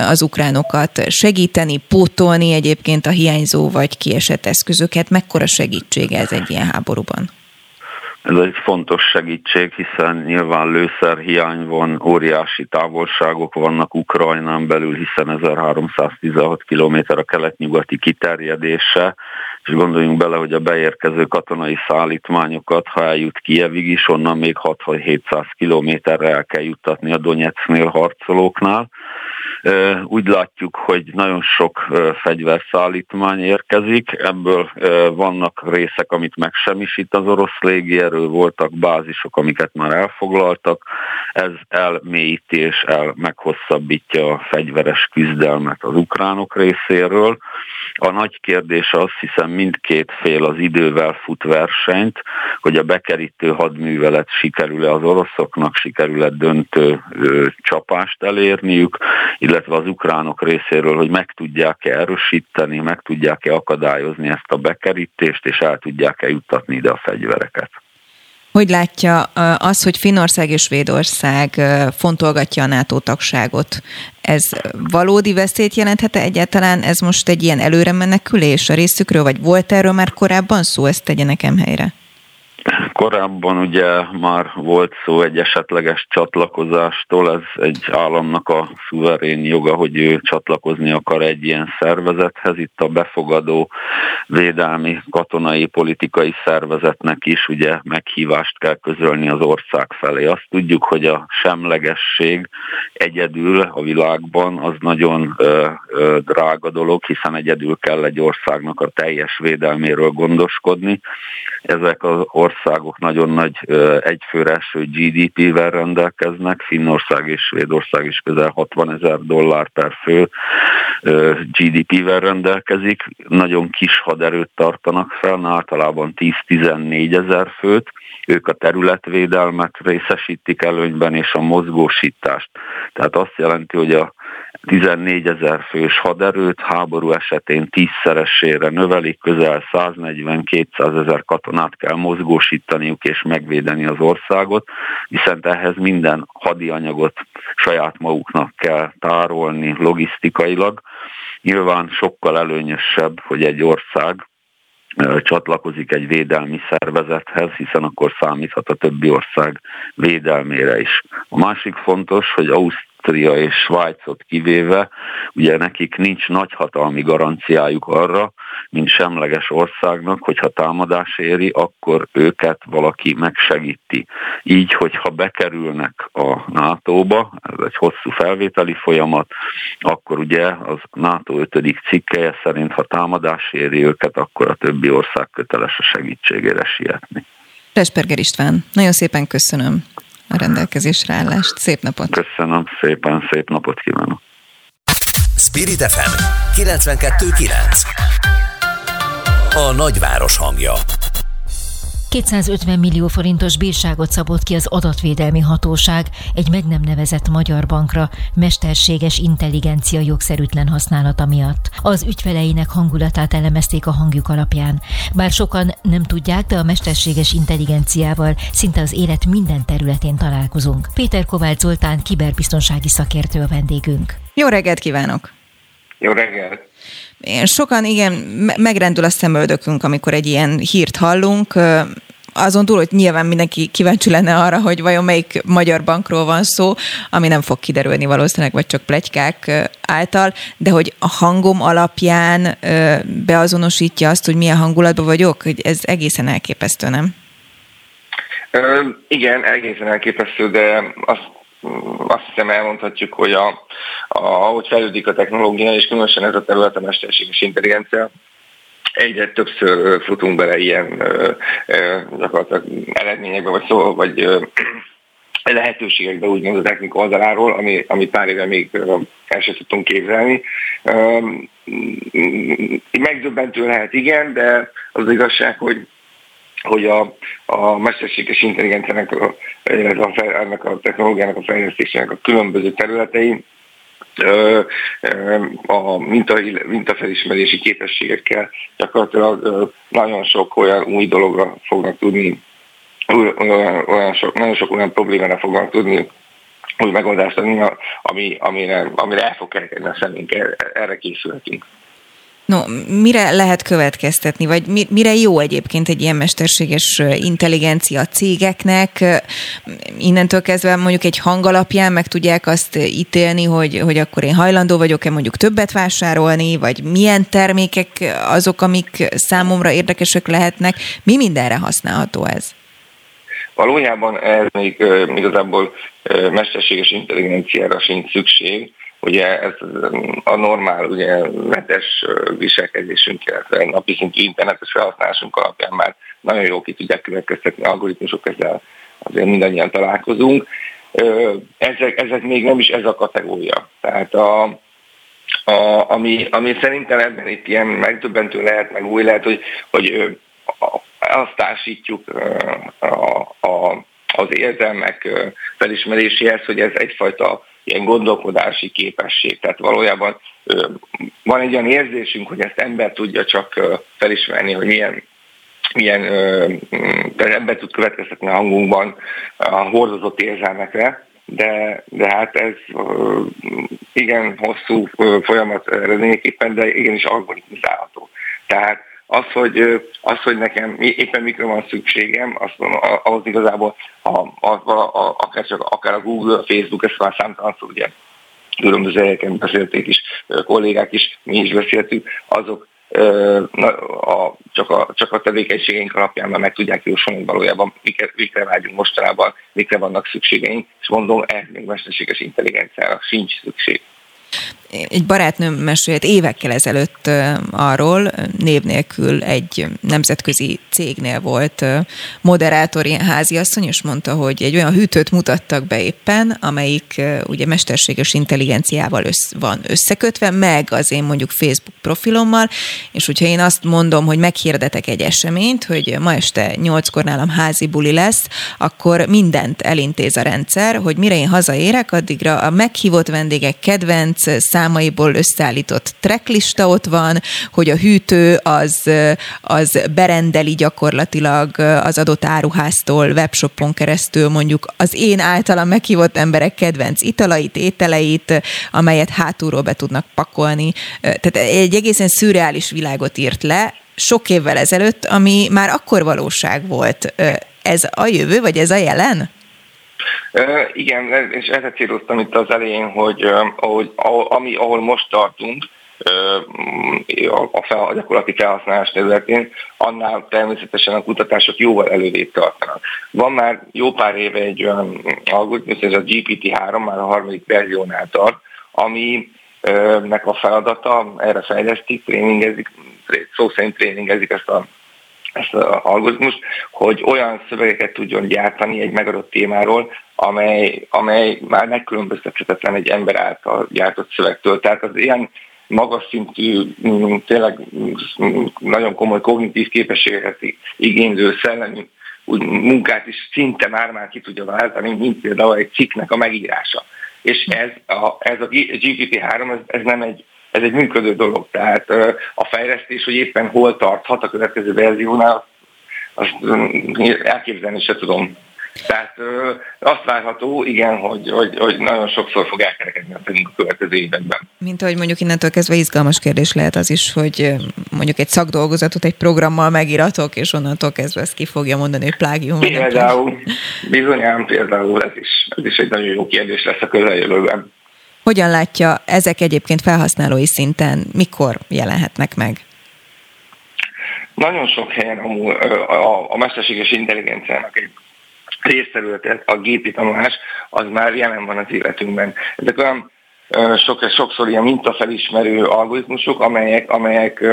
az ukránokat segíteni, pótolni egyébként a hiányzó vagy kiesett eszközöket? Mekkora segítség ez egy ilyen háborúban? Ez egy fontos segítség, hiszen nyilván lőszerhiány van, óriási távolságok vannak Ukrajnán belül, hiszen 1316 km a kelet-nyugati kiterjedése, és gondoljunk bele, hogy a beérkező katonai szállítmányokat, ha eljut Kievig is, onnan még 6-700 kilométerre el kell juttatni a Donetsznél harcolóknál. Úgy látjuk, hogy nagyon sok fegyverszállítmány érkezik, ebből vannak részek, amit megsemmisít az orosz légierő, voltak bázisok, amiket már elfoglaltak, ez elmélyíti és el meghosszabbítja a fegyveres küzdelmet az ukránok részéről. A nagy kérdés az, hiszen mindkét fél az idővel fut versenyt, hogy a bekerítő hadművelet sikerül-e az oroszoknak, sikerül-e döntő ö, csapást elérniük, illetve az ukránok részéről, hogy meg tudják-e erősíteni, meg tudják-e akadályozni ezt a bekerítést, és el tudják-e juttatni ide a fegyvereket. Hogy látja az, hogy Finnország és Svédország fontolgatja a NATO tagságot? Ez valódi veszélyt jelenthet egyáltalán? Ez most egy ilyen előre menekülés a részükről, vagy volt erről már korábban szó? Ezt tegye nekem helyre. Korábban ugye már volt szó egy esetleges csatlakozástól, ez egy államnak a szuverén joga, hogy ő csatlakozni akar egy ilyen szervezethez. Itt a befogadó védelmi katonai politikai szervezetnek is ugye meghívást kell közölni az ország felé. Azt tudjuk, hogy a semlegesség egyedül a világban az nagyon ö, ö, drága dolog, hiszen egyedül kell egy országnak a teljes védelméről gondoskodni. Ezek az országok országok nagyon nagy egyfőre eső GDP-vel rendelkeznek, Finnország és Svédország is közel 60 ezer dollár per fő GDP-vel rendelkezik, nagyon kis haderőt tartanak fel, általában 10-14 ezer főt, ők a területvédelmet részesítik előnyben és a mozgósítást. Tehát azt jelenti, hogy a 14 ezer fős haderőt háború esetén tízszeresére növelik, közel 140-200 ezer katonát kell mozgósítaniuk és megvédeni az országot, viszont ehhez minden hadi anyagot saját maguknak kell tárolni logisztikailag. Nyilván sokkal előnyösebb, hogy egy ország csatlakozik egy védelmi szervezethez, hiszen akkor számíthat a többi ország védelmére is. A másik fontos, hogy Ausztria Ausztria és Svájcot kivéve, ugye nekik nincs nagyhatalmi garanciájuk arra, mint semleges országnak, hogyha támadás éri, akkor őket valaki megsegíti. Így, hogyha bekerülnek a NATO-ba, ez egy hosszú felvételi folyamat, akkor ugye az NATO 5. cikkeje szerint, ha támadás éri őket, akkor a többi ország köteles a segítségére sietni. Resperger István, nagyon szépen köszönöm a rendelkezésre állást. Szép napot! Köszönöm szépen, szép napot kívánok! Spirit FM 92.9 A nagyváros hangja 250 millió forintos bírságot szabott ki az adatvédelmi hatóság egy meg nem nevezett magyar bankra mesterséges intelligencia jogszerűtlen használata miatt. Az ügyfeleinek hangulatát elemezték a hangjuk alapján. Bár sokan nem tudják, de a mesterséges intelligenciával szinte az élet minden területén találkozunk. Péter Kovács Zoltán, kiberbiztonsági szakértő a vendégünk. Jó reggelt kívánok! Jó reggelt! Sokan igen, megrendül a szemöldökünk, amikor egy ilyen hírt hallunk, azon túl, hogy nyilván mindenki kíváncsi lenne arra, hogy vajon melyik magyar bankról van szó, ami nem fog kiderülni valószínűleg, vagy csak plegykák által, de hogy a hangom alapján beazonosítja azt, hogy milyen hangulatban vagyok, hogy ez egészen elképesztő, nem? Ö, igen, egészen elképesztő, de azt azt hiszem elmondhatjuk, hogy a, a, ahogy fejlődik a technológia, és különösen ez a terület a mesterséges intelligencia, egyre többször futunk bele ilyen gyakorlatilag eredményekbe, vagy szó, vagy lehetőségekbe úgymond a technika oldaláról, ami, ami pár éve még el sem tudtunk képzelni. Megdöbbentő lehet, igen, de az igazság, hogy hogy a, a mesterséges intelligenciának, illetve a, ennek a technológiának a fejlesztésének a különböző területei a minta, mintafelismerési képességekkel gyakorlatilag nagyon sok olyan új dologra fognak tudni, olyan, sok, nagyon sok olyan problémára fognak tudni új megoldást adni, ami, amire, amire el fog kerekedni a szemünk, erre készülhetünk. No, mire lehet következtetni, vagy mire jó egyébként egy ilyen mesterséges intelligencia cégeknek? Innentől kezdve mondjuk egy hang alapján meg tudják azt ítélni, hogy, hogy akkor én hajlandó vagyok-e mondjuk többet vásárolni, vagy milyen termékek azok, amik számomra érdekesek lehetnek. Mi mindenre használható ez? Valójában ez még igazából mesterséges intelligenciára sincs szükség, Ugye ez a normál ugye, netes viselkedésünk, illetve napi szintű internetes felhasználásunk alapján már nagyon jó ki tudják következtetni algoritmusok, ezzel azért mindannyian találkozunk. Ezek, ezek még nem is ez a kategória. Tehát a, a, ami, ami szerintem ebben itt ilyen megdöbbentő lehet, meg új lehet, hogy, hogy azt társítjuk a, a, az érzelmek felismeréséhez, hogy ez egyfajta ilyen gondolkodási képesség. Tehát valójában van egy olyan érzésünk, hogy ezt ember tudja csak felismerni, hogy milyen milyen de ember tud következtetni a hangunkban a hordozott érzelmekre, de, de hát ez igen hosszú folyamat eredményeképpen, de igenis algoritmizálható. Tehát az, hogy, az, hogy nekem éppen mikor van szükségem, azt mondom, ahhoz igazából a, a, a, akár, csak, akár a Google, a Facebook, ezt már számtalan szó, ugye különböző helyeken beszélték is, kollégák is, mi is beszéltük, azok a, csak, a, csak a tevékenységeink alapján már meg tudják jósolni, hogy valójában mikre, mikre vágyunk mostanában, mikre vannak szükségeink, és mondom, ehhez még mesterséges intelligenciára sincs szükség. Egy barátnőm mesélt évekkel ezelőtt arról, név nélkül egy nemzetközi cégnél volt moderátor, ilyen háziasszony, és mondta, hogy egy olyan hűtőt mutattak be éppen, amelyik ugye mesterséges intelligenciával össz, van összekötve, meg az én mondjuk Facebook profilommal, és hogyha én azt mondom, hogy meghirdetek egy eseményt, hogy ma este nyolckor nálam házi buli lesz, akkor mindent elintéz a rendszer, hogy mire én hazaérek, addigra a meghívott vendégek kedvenc számaiból összeállított tracklista ott van, hogy a hűtő az, az berendeli gyakorlatilag az adott áruháztól, webshopon keresztül mondjuk az én általam meghívott emberek kedvenc italait, ételeit, amelyet hátulról be tudnak pakolni. Tehát egy egészen szürreális világot írt le, sok évvel ezelőtt, ami már akkor valóság volt. Ez a jövő, vagy ez a jelen? Igen, és ezt céloztam itt az elején, hogy, uh, hogy ami, ahol most tartunk, a, fel, a gyakorlati felhasználás területén, annál természetesen a kutatások jóval előrébb tartanak. Van már jó pár éve egy olyan algoritmus, ez a GPT-3, már a harmadik verziónál tart, ami nek a feladata, erre fejlesztik, tréningezik, szó szerint tréningezik ezt a ezt az algoritmus, hogy olyan szövegeket tudjon gyártani egy megadott témáról, amely, amely már megkülönböztethetetlen egy ember által gyártott szövegtől. Tehát az ilyen magas szintű, mm, tényleg mm, nagyon komoly kognitív képességeket igénylő szellemi úgy munkát is szinte már-már ki tudja váltani, mint például egy cikknek a megírása. És ez a, ez a GPT-3, ez, ez nem egy ez egy működő dolog. Tehát a fejlesztés, hogy éppen hol tarthat a következő verziónál, azt elképzelni se tudom. Tehát ö, azt várható, igen, hogy, hogy, hogy nagyon sokszor fog elkerekedni a a következő években. Mint ahogy mondjuk innentől kezdve izgalmas kérdés lehet az is, hogy mondjuk egy szakdolgozatot egy programmal megíratok, és onnantól kezdve ezt ki fogja mondani, hogy plágium. Például, bizonyám például ez is, ez is egy nagyon jó kérdés lesz a közeljövőben. Hogyan látja ezek egyébként felhasználói szinten, mikor jelenhetnek meg? Nagyon sok helyen a, a mesterséges intelligenciának egy részterülete, a gépi tanulás, az már jelen van az életünkben. Ezek olyan sok, sokszor ilyen mintafelismerő algoritmusok, amelyek, amelyek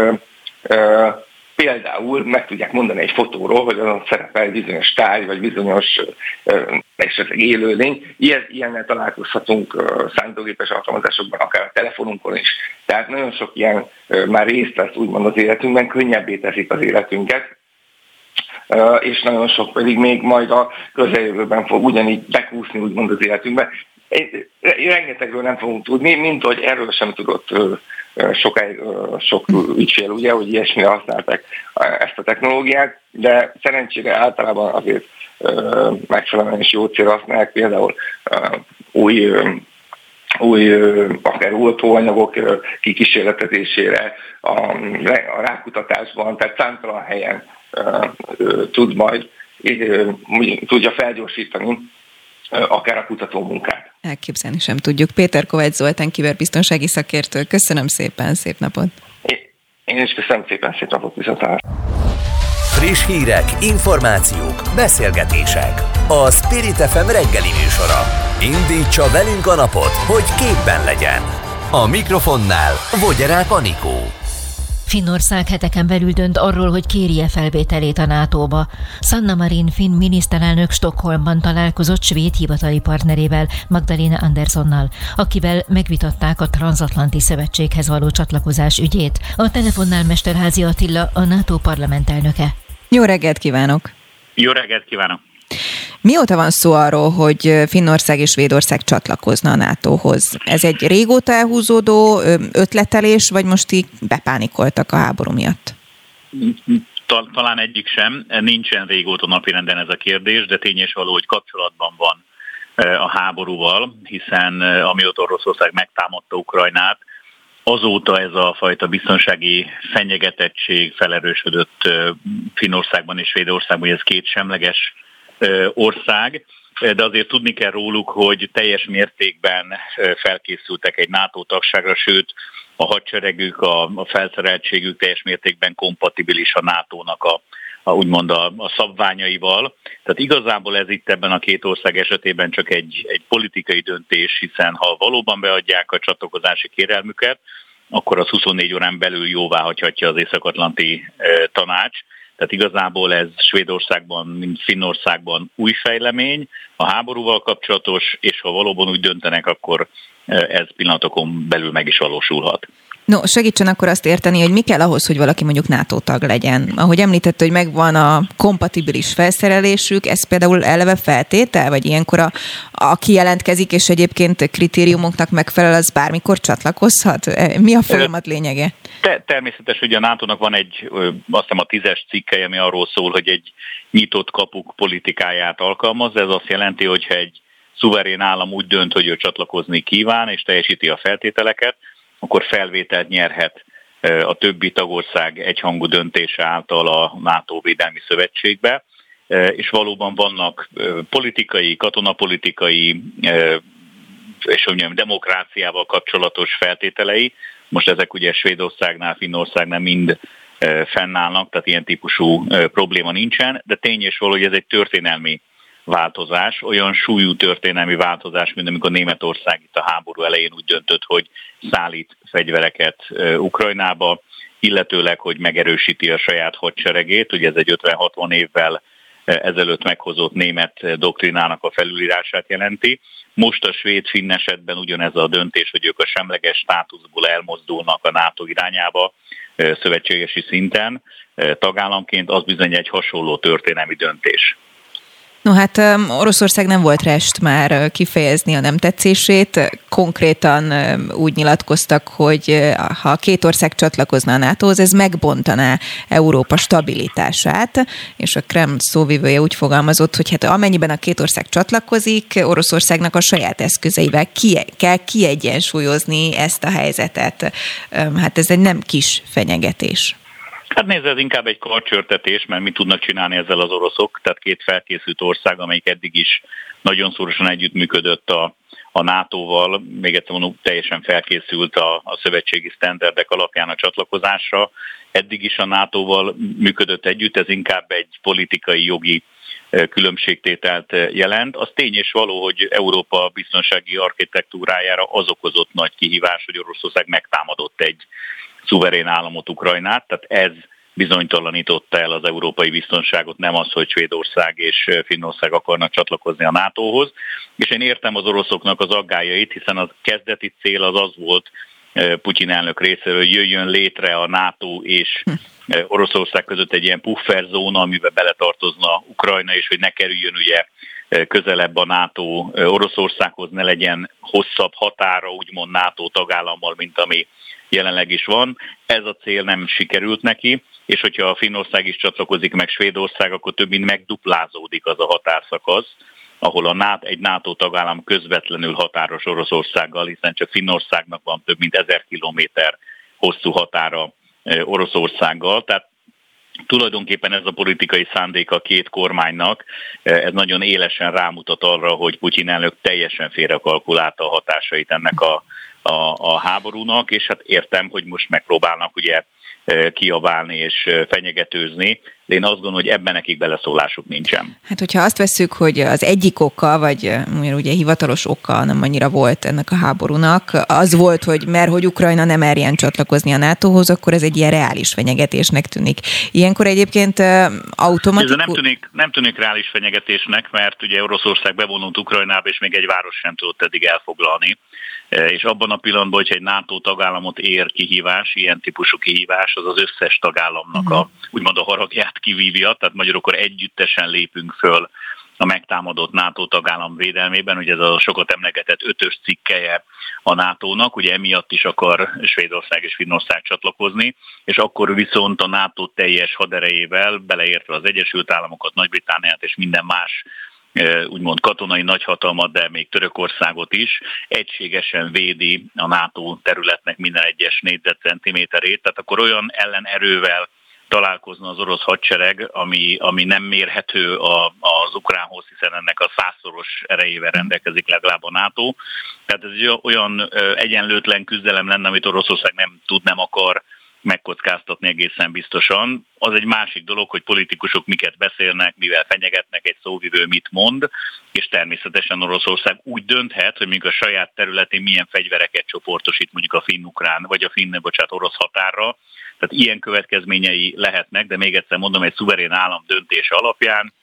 például meg tudják mondani egy fotóról, hogy azon szerepel egy bizonyos tárgy, vagy bizonyos esetleg élőlény. Ilyen, ilyennel találkozhatunk számítógépes alkalmazásokban, akár a telefonunkon is. Tehát nagyon sok ilyen már részt vesz úgymond az életünkben, könnyebbé teszik az életünket, és nagyon sok pedig még majd a közeljövőben fog ugyanígy bekúszni úgymond az életünkbe. Rengetegről nem fogunk tudni, mint hogy erről sem tudott sokáig sok ügyfél, ugye, hogy ilyesmire használták ezt a technológiát, de szerencsére általában azért megfelelően és jó célra használják, például új új, akár oltóanyagok kikísérletezésére, a, a rákutatásban, tehát számtalan helyen tud majd tudja felgyorsítani akár a kutató munkát. Elképzelni sem tudjuk. Péter Kovács Zoltán kiberbiztonsági szakértő. Köszönöm szépen, szép napot! Én is köszönöm szépen, szép napot viszontlátásra! Friss hírek, információk, beszélgetések. A Spirit FM reggeli műsora. Indítsa velünk a napot, hogy képben legyen. A mikrofonnál Vogyerák Anikó. Finnország heteken belül dönt arról, hogy kérje felvételét a NATO-ba. Sanna Marin finn miniszterelnök Stockholmban találkozott svéd hivatali partnerével, Magdalena Anderssonnal, akivel megvitatták a Transatlanti Szövetséghez való csatlakozás ügyét. A telefonnál Mesterházi Attila, a NATO parlamentelnöke. Jó reggelt kívánok! Jó reggelt kívánok! Mióta van szó arról, hogy Finnország és Svédország csatlakozna a NATO-hoz? Ez egy régóta elhúzódó ötletelés, vagy most így bepánikoltak a háború miatt? Talán egyik sem. Nincsen régóta napirenden ez a kérdés, de tényes való, hogy kapcsolatban van a háborúval, hiszen amióta Oroszország megtámadta Ukrajnát, azóta ez a fajta biztonsági fenyegetettség felerősödött Finnországban és Svédországban, hogy ez két semleges ország, de azért tudni kell róluk, hogy teljes mértékben felkészültek egy NATO tagságra, sőt a hadseregük, a, felszereltségük teljes mértékben kompatibilis a NATO-nak a, a, úgymond a, a szabványaival. Tehát igazából ez itt ebben a két ország esetében csak egy, egy politikai döntés, hiszen ha valóban beadják a csatlakozási kérelmüket, akkor az 24 órán belül jóvá hagyhatja az Észak-Atlanti tanács. Tehát igazából ez Svédországban, mint Finnországban új fejlemény, a háborúval kapcsolatos, és ha valóban úgy döntenek, akkor ez pillanatokon belül meg is valósulhat. No, segítsen akkor azt érteni, hogy mi kell ahhoz, hogy valaki mondjuk NATO tag legyen. Ahogy említette, hogy megvan a kompatibilis felszerelésük, ez például eleve feltétel, vagy ilyenkor a, aki jelentkezik, és egyébként kritériumoknak megfelel, az bármikor csatlakozhat? E, mi a folyamat lényege? Te, természetes, hogy a NATO-nak van egy, azt hiszem a tízes cikke, ami arról szól, hogy egy nyitott kapuk politikáját alkalmaz. Ez azt jelenti, hogyha egy szuverén állam úgy dönt, hogy ő csatlakozni kíván, és teljesíti a feltételeket, akkor felvételt nyerhet a többi tagország egyhangú döntése által a NATO Védelmi Szövetségbe, és valóban vannak politikai, katonapolitikai és mondjam, demokráciával kapcsolatos feltételei. Most ezek ugye Svédországnál, Finnországnál mind fennállnak, tehát ilyen típusú probléma nincsen, de tény és való, hogy ez egy történelmi változás, olyan súlyú történelmi változás, mint amikor Németország itt a háború elején úgy döntött, hogy szállít fegyvereket Ukrajnába, illetőleg, hogy megerősíti a saját hadseregét, ugye ez egy 50-60 évvel ezelőtt meghozott német doktrinának a felülírását jelenti. Most a svéd-finn esetben ugyanez a döntés, hogy ők a semleges státuszból elmozdulnak a NATO irányába szövetségesi szinten tagállamként, az bizony egy hasonló történelmi döntés. No hát Oroszország nem volt rest már kifejezni a nem tetszését. Konkrétan úgy nyilatkoztak, hogy ha két ország csatlakozna a NATO-hoz, ez megbontaná Európa stabilitását, és a Kreml szóvivője úgy fogalmazott, hogy hát amennyiben a két ország csatlakozik, Oroszországnak a saját eszközeivel ki, kell kiegyensúlyozni ezt a helyzetet. Hát ez egy nem kis fenyegetés. Hát nézd, ez inkább egy karcsörtetés, mert mit tudnak csinálni ezzel az oroszok, tehát két felkészült ország, amelyik eddig is nagyon szorosan együttműködött a, a NATO-val, még egyszer mondom, teljesen felkészült a, a szövetségi sztenderdek alapján a csatlakozásra. Eddig is a NATO-val működött együtt, ez inkább egy politikai jogi különbségtételt jelent. Az tény és való, hogy Európa biztonsági architektúrájára az okozott nagy kihívás, hogy Oroszország megtámadott egy szuverén államot Ukrajnát, tehát ez bizonytalanította el az európai biztonságot, nem az, hogy Svédország és Finnország akarnak csatlakozni a NATO-hoz. És én értem az oroszoknak az aggájait, hiszen a kezdeti cél az az volt, Putyin elnök részéről, hogy jöjjön létre a NATO és eh, Oroszország között egy ilyen pufferzóna, amiben beletartozna Ukrajna, és hogy ne kerüljön ugye közelebb a NATO Oroszországhoz, ne legyen hosszabb határa, úgymond NATO tagállammal, mint ami jelenleg is van. Ez a cél nem sikerült neki, és hogyha a Finnország is csatlakozik meg Svédország, akkor több mint megduplázódik az a határszakasz, ahol a NATO, egy NATO tagállam közvetlenül határos Oroszországgal, hiszen csak Finnországnak van több mint ezer kilométer hosszú határa Oroszországgal, tehát Tulajdonképpen ez a politikai szándék a két kormánynak, ez nagyon élesen rámutat arra, hogy Putyin elnök teljesen félrekalkulálta a hatásait ennek a a, a háborúnak, és hát értem, hogy most megpróbálnak ugye kiabálni és fenyegetőzni, de én azt gondolom, hogy ebben nekik beleszólásuk nincsen. Hát, hogyha azt veszük, hogy az egyik oka, vagy ugye hivatalos oka nem annyira volt ennek a háborúnak, az volt, hogy mert hogy Ukrajna nem merjen csatlakozni a NATO-hoz, akkor ez egy ilyen reális fenyegetésnek tűnik. Ilyenkor egyébként automatikus... Ez nem tűnik, nem tűnik reális fenyegetésnek, mert ugye Oroszország bevonult Ukrajnába, és még egy város sem tudott eddig elfoglalni. És abban a pillanatban, hogyha egy NATO tagállamot ér kihívás, ilyen típusú kihívás, az az összes tagállamnak a, mhm. úgymond a haragját kivívja, tehát magyarul együttesen lépünk föl a megtámadott NATO tagállam védelmében, ugye ez a sokat emlegetett ötös cikkeje a NATO-nak, ugye emiatt is akar Svédország és Finnország csatlakozni, és akkor viszont a NATO teljes haderejével, beleértve az Egyesült Államokat, Nagy-Britániát és minden más úgymond katonai nagyhatalmat, de még Törökországot is, egységesen védi a NATO területnek minden egyes négyzetcentiméterét, tehát akkor olyan ellenerővel találkozna az orosz hadsereg, ami, ami nem mérhető a, az ukránhoz, hiszen ennek a százszoros erejével rendelkezik legalább a NATO. Tehát ez egy olyan egyenlőtlen küzdelem lenne, amit Oroszország nem tud, nem akar megkockáztatni egészen biztosan. Az egy másik dolog, hogy politikusok miket beszélnek, mivel fenyegetnek, egy szóvivő mit mond, és természetesen Oroszország úgy dönthet, hogy mondjuk a saját területén milyen fegyvereket csoportosít mondjuk a finn-ukrán, vagy a finn, bocsánat, orosz határra. Tehát ilyen következményei lehetnek, de még egyszer mondom, egy szuverén állam döntése alapján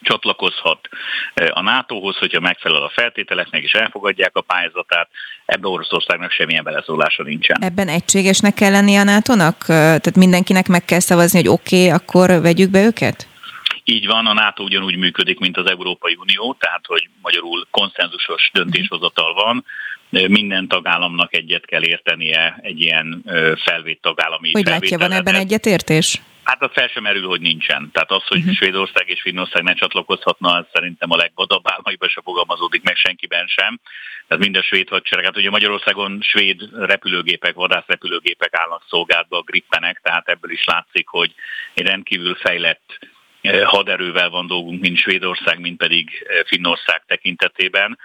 csatlakozhat eh, a NATO-hoz, hogyha megfelel a feltételeknek és elfogadják a pályázatát. Ebben Oroszországnak semmilyen beleszólása nincsen. Ebben egységesnek kell lenni a NATO-nak? Tehát mindenkinek meg kell szavazni, hogy oké, okay, akkor vegyük be őket? Így van, a NATO ugyanúgy működik, mint az Európai Unió, tehát hogy magyarul konszenzusos döntéshozatal van, minden tagállamnak egyet kell értenie egy ilyen felvét tagállami Hogy látja, van ebben egyetértés? Hát az fel sem merül, hogy nincsen. Tehát az, hogy uh-huh. Svédország és Finnország ne csatlakozhatna, az szerintem a legvadabb álmaiban se fogalmazódik meg senkiben sem. Tehát mind a svéd hadsereg. Hát ugye Magyarországon svéd repülőgépek, vadászrepülőgépek állnak szolgálatba, a grippenek, tehát ebből is látszik, hogy egy rendkívül fejlett haderővel van dolgunk, mint Svédország, mint pedig Finnország tekintetében.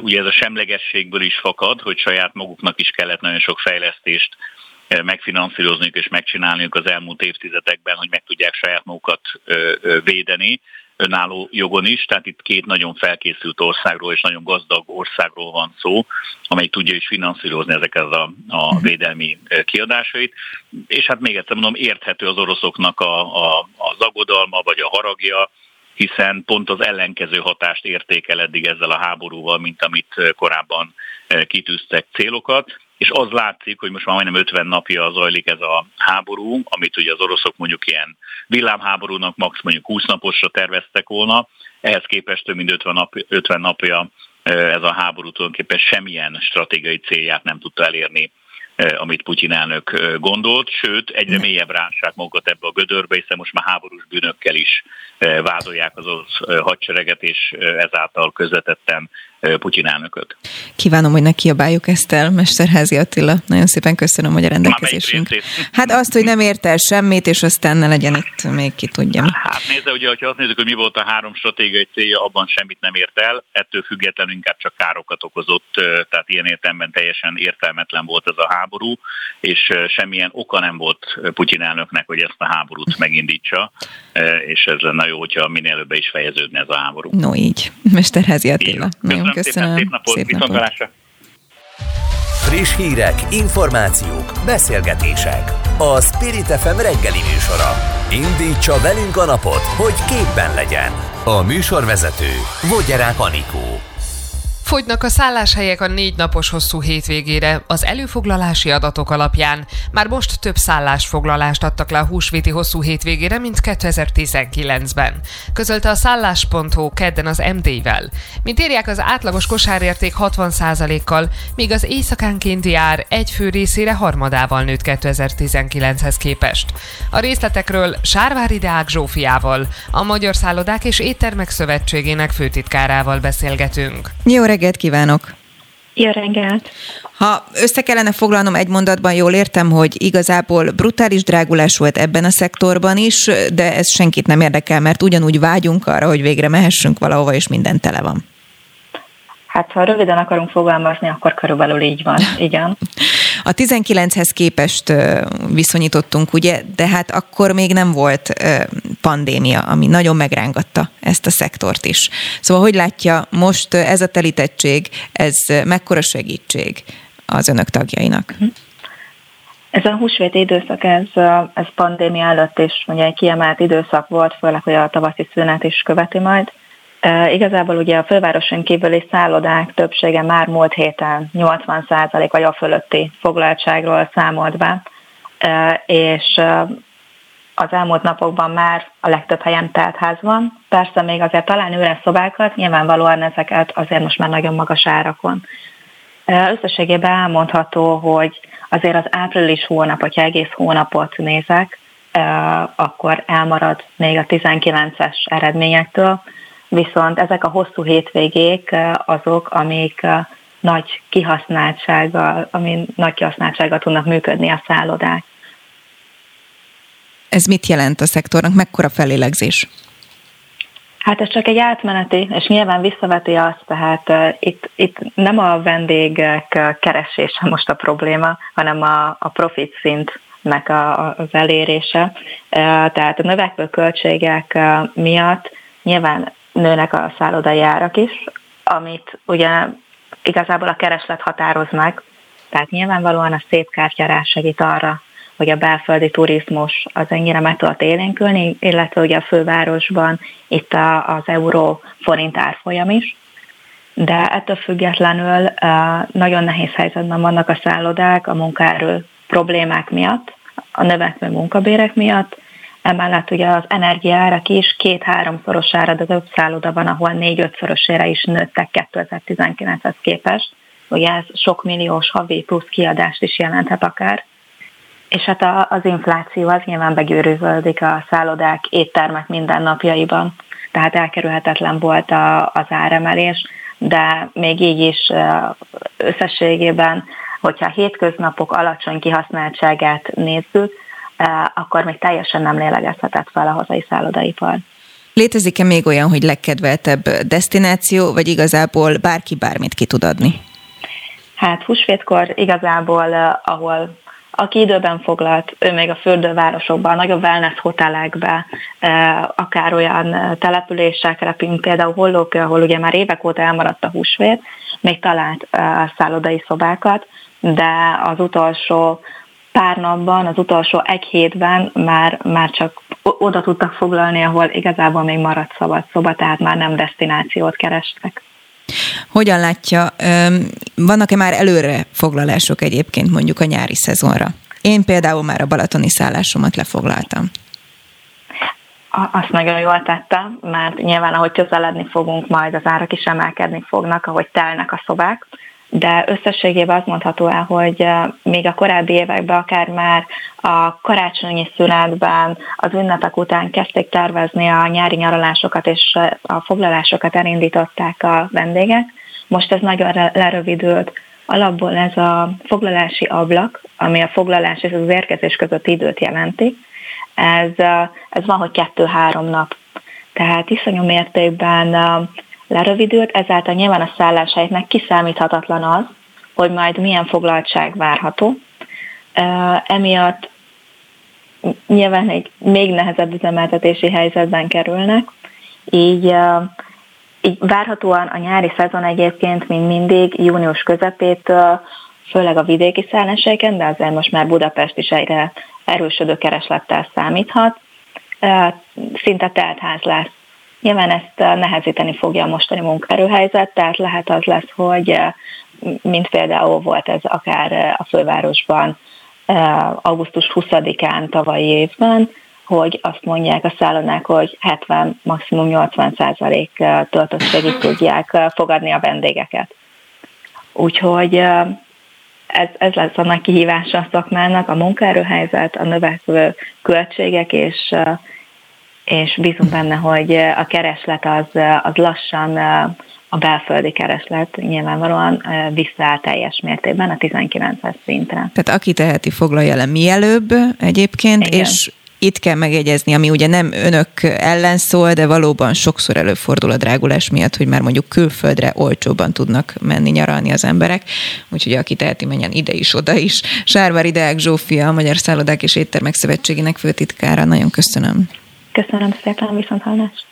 Ugye ez a semlegességből is fakad, hogy saját maguknak is kellett nagyon sok fejlesztést megfinanszírozniuk és megcsinálniuk az elmúlt évtizedekben, hogy meg tudják saját magukat védeni önálló jogon is, tehát itt két nagyon felkészült országról és nagyon gazdag országról van szó, amely tudja is finanszírozni ezeket a, a mhm. védelmi kiadásait. És hát még egyszer mondom, érthető az oroszoknak a, a, az aggodalma vagy a haragja, hiszen pont az ellenkező hatást értékel eddig ezzel a háborúval, mint amit korábban kitűztek célokat és az látszik, hogy most már majdnem 50 napja zajlik ez a háború, amit ugye az oroszok mondjuk ilyen villámháborúnak max mondjuk 20 naposra terveztek volna, ehhez képest több mint 50, nap, 50 napja ez a háború tulajdonképpen semmilyen stratégiai célját nem tudta elérni amit Putyin elnök gondolt, sőt, egyre mélyebb rássák magukat ebbe a gödörbe, hiszen most már háborús bűnökkel is vádolják az orosz hadsereget, és ezáltal közvetetten Putyin elnököt. Kívánom, hogy ne kiabáljuk ezt el, Mesterházi Attila. Nagyon szépen köszönöm, hogy a rendelkezésünk. Hát azt, hogy nem ért el semmit, és aztán ne legyen itt még ki tudja. Hát nézze, ugye, ha azt nézzük, hogy mi volt a három stratégiai célja, abban semmit nem ért el, ettől függetlenül inkább csak károkat okozott, tehát ilyen értelemben teljesen értelmetlen volt ez a háború, és semmilyen oka nem volt Putyin elnöknek, hogy ezt a háborút megindítsa, és ez lenne jó, hogyha minél előbb is fejeződne ez a háború. No így. Mesterházi Attila. Nagyon köszönöm. Szép napot, szép napot. Friss hírek, információk, beszélgetések. A Spirit FM reggeli műsora. Indítsa velünk a napot, hogy képben legyen. A műsorvezető Vogyerák Anikó. Fogynak a szálláshelyek a négy napos hosszú hétvégére. Az előfoglalási adatok alapján már most több szállásfoglalást adtak le a húsvéti hosszú hétvégére, mint 2019-ben. Közölte a szállás.hu kedden az MD-vel. Mint írják, az átlagos kosárérték 60%-kal, míg az éjszakánkénti ár egy fő részére harmadával nőtt 2019-hez képest. A részletekről Sárvári Deák Zsófiával, a Magyar Szállodák és Éttermek Szövetségének főtitkárával beszélgetünk. Jó reggelt kívánok! Jó reggelt! Ha össze kellene foglalnom egy mondatban, jól értem, hogy igazából brutális drágulás volt ebben a szektorban is, de ez senkit nem érdekel, mert ugyanúgy vágyunk arra, hogy végre mehessünk valahova, és minden tele van. Hát ha röviden akarunk fogalmazni, akkor körülbelül így van, igen. A 19-hez képest viszonyítottunk, ugye, de hát akkor még nem volt pandémia, ami nagyon megrángatta ezt a szektort is. Szóval hogy látja, most ez a telítettség, ez mekkora segítség az önök tagjainak? Ez a húsvéti időszak, ez, ez pandémia előtt is ugye egy kiemelt időszak volt, főleg, hogy a tavaszi szünet is követi majd. Igazából ugye a fővároson kívüli szállodák többsége már múlt héten 80% vagy a fölötti foglaltságról számolt be, és az elmúlt napokban már a legtöbb helyen teltház van. Persze még azért talán üres szobákat, nyilvánvalóan ezeket azért most már nagyon magas árakon. Összességében elmondható, hogy azért az április hónap, hogyha egész hónapot nézek, akkor elmarad még a 19-es eredményektől, viszont ezek a hosszú hétvégék azok, amik nagy kihasználtsággal, ami nagy kihasználtsággal tudnak működni a szállodák. Ez mit jelent a szektornak? Mekkora felélegzés? Hát ez csak egy átmeneti, és nyilván visszaveti azt, tehát uh, itt, itt nem a vendégek keresése most a probléma, hanem a, a profit szint nek a, az elérése. Tehát a növekvő költségek miatt nyilván nőnek a szállodai árak is, amit ugye igazából a kereslet határoz meg, tehát nyilvánvalóan a szép kártyárás segít arra, hogy a belföldi turizmus az ennyire meg tudott élénkülni, illetve ugye a fővárosban itt a, az euró forint árfolyam is, de ettől függetlenül nagyon nehéz helyzetben vannak a szállodák a munkaerő problémák miatt, a növekvő munkabérek miatt, emellett ugye az energiárak is két-háromszorosára, de több szálloda van, ahol négy-ötszörösére is nőttek 2019-hez képest. Ugye ez sok milliós havi plusz kiadást is jelenthet akár. És hát az infláció az nyilván begyűrűződik a szállodák, éttermek mindennapjaiban, tehát elkerülhetetlen volt az áremelés, de még így is összességében, hogyha a hétköznapok alacsony kihasználtságát nézzük, akkor még teljesen nem lélegezhetett fel a hazai szállodaipar. Létezik-e még olyan, hogy legkedveltebb destináció, vagy igazából bárki bármit ki tud adni? Hát húsvétkor igazából, ahol aki időben foglalt, ő még a fürdővárosokban, nagyobb wellness hotelekbe, akár olyan településekre, mint például Hollók, ahol ugye már évek óta elmaradt a húsvét, még talált szállodai szobákat, de az utolsó pár napban, az utolsó egy hétben már, már csak oda tudtak foglalni, ahol igazából még maradt szabad szoba, tehát már nem destinációt kerestek. Hogyan látja, vannak-e már előre foglalások egyébként mondjuk a nyári szezonra? Én például már a balatoni szállásomat lefoglaltam. Azt nagyon jól tettem, mert nyilván ahogy közeledni fogunk, majd az árak is emelkedni fognak, ahogy telnek a szobák de összességében azt mondható el, hogy még a korábbi években, akár már a karácsonyi szünetben, az ünnepek után kezdték tervezni a nyári nyaralásokat, és a foglalásokat elindították a vendégek. Most ez nagyon lerövidült. Alapból ez a foglalási ablak, ami a foglalás és az érkezés közötti időt jelenti, ez, ez van, hogy kettő-három nap. Tehát iszonyú mértékben lerövidült, ezáltal nyilván a szálláshelyeknek kiszámíthatatlan az, hogy majd milyen foglaltság várható. Emiatt nyilván egy még nehezebb üzemeltetési helyzetben kerülnek, így, így várhatóan a nyári szezon egyébként még mindig június közepétől, főleg a vidéki szálláshelyeken, de azért most már Budapest is egyre erősödő kereslettel számíthat, szinte teltház lesz Nyilván ezt eh, nehezíteni fogja a mostani munkaerőhelyzet, tehát lehet az lesz, hogy eh, mint például volt ez akár eh, a fővárosban augusztus 20-án tavalyi évben, hogy azt mondják a szállodák, hogy 70, maximum 80 százalék töltöttségig tudják fogadni a vendégeket. Úgyhogy ez, ez lesz a nagy kihívása a szakmának, a munkaerőhelyzet, a növekvő költségek és és bízunk benne, hogy a kereslet az, az lassan a belföldi kereslet nyilvánvalóan visszaáll teljes mértékben a 19-es szintre. Tehát aki teheti, foglalja le mielőbb egyébként, Igen. és itt kell megjegyezni, ami ugye nem önök ellen szól, de valóban sokszor előfordul a drágulás miatt, hogy már mondjuk külföldre olcsóban tudnak menni nyaralni az emberek. Úgyhogy aki teheti, menjen ide is, oda is. Sárvári Deák Zsófia, a Magyar Szállodák és Éttermek Szövetségének főtitkára. Nagyon köszönöm. Köszönöm szépen, viszont hallást.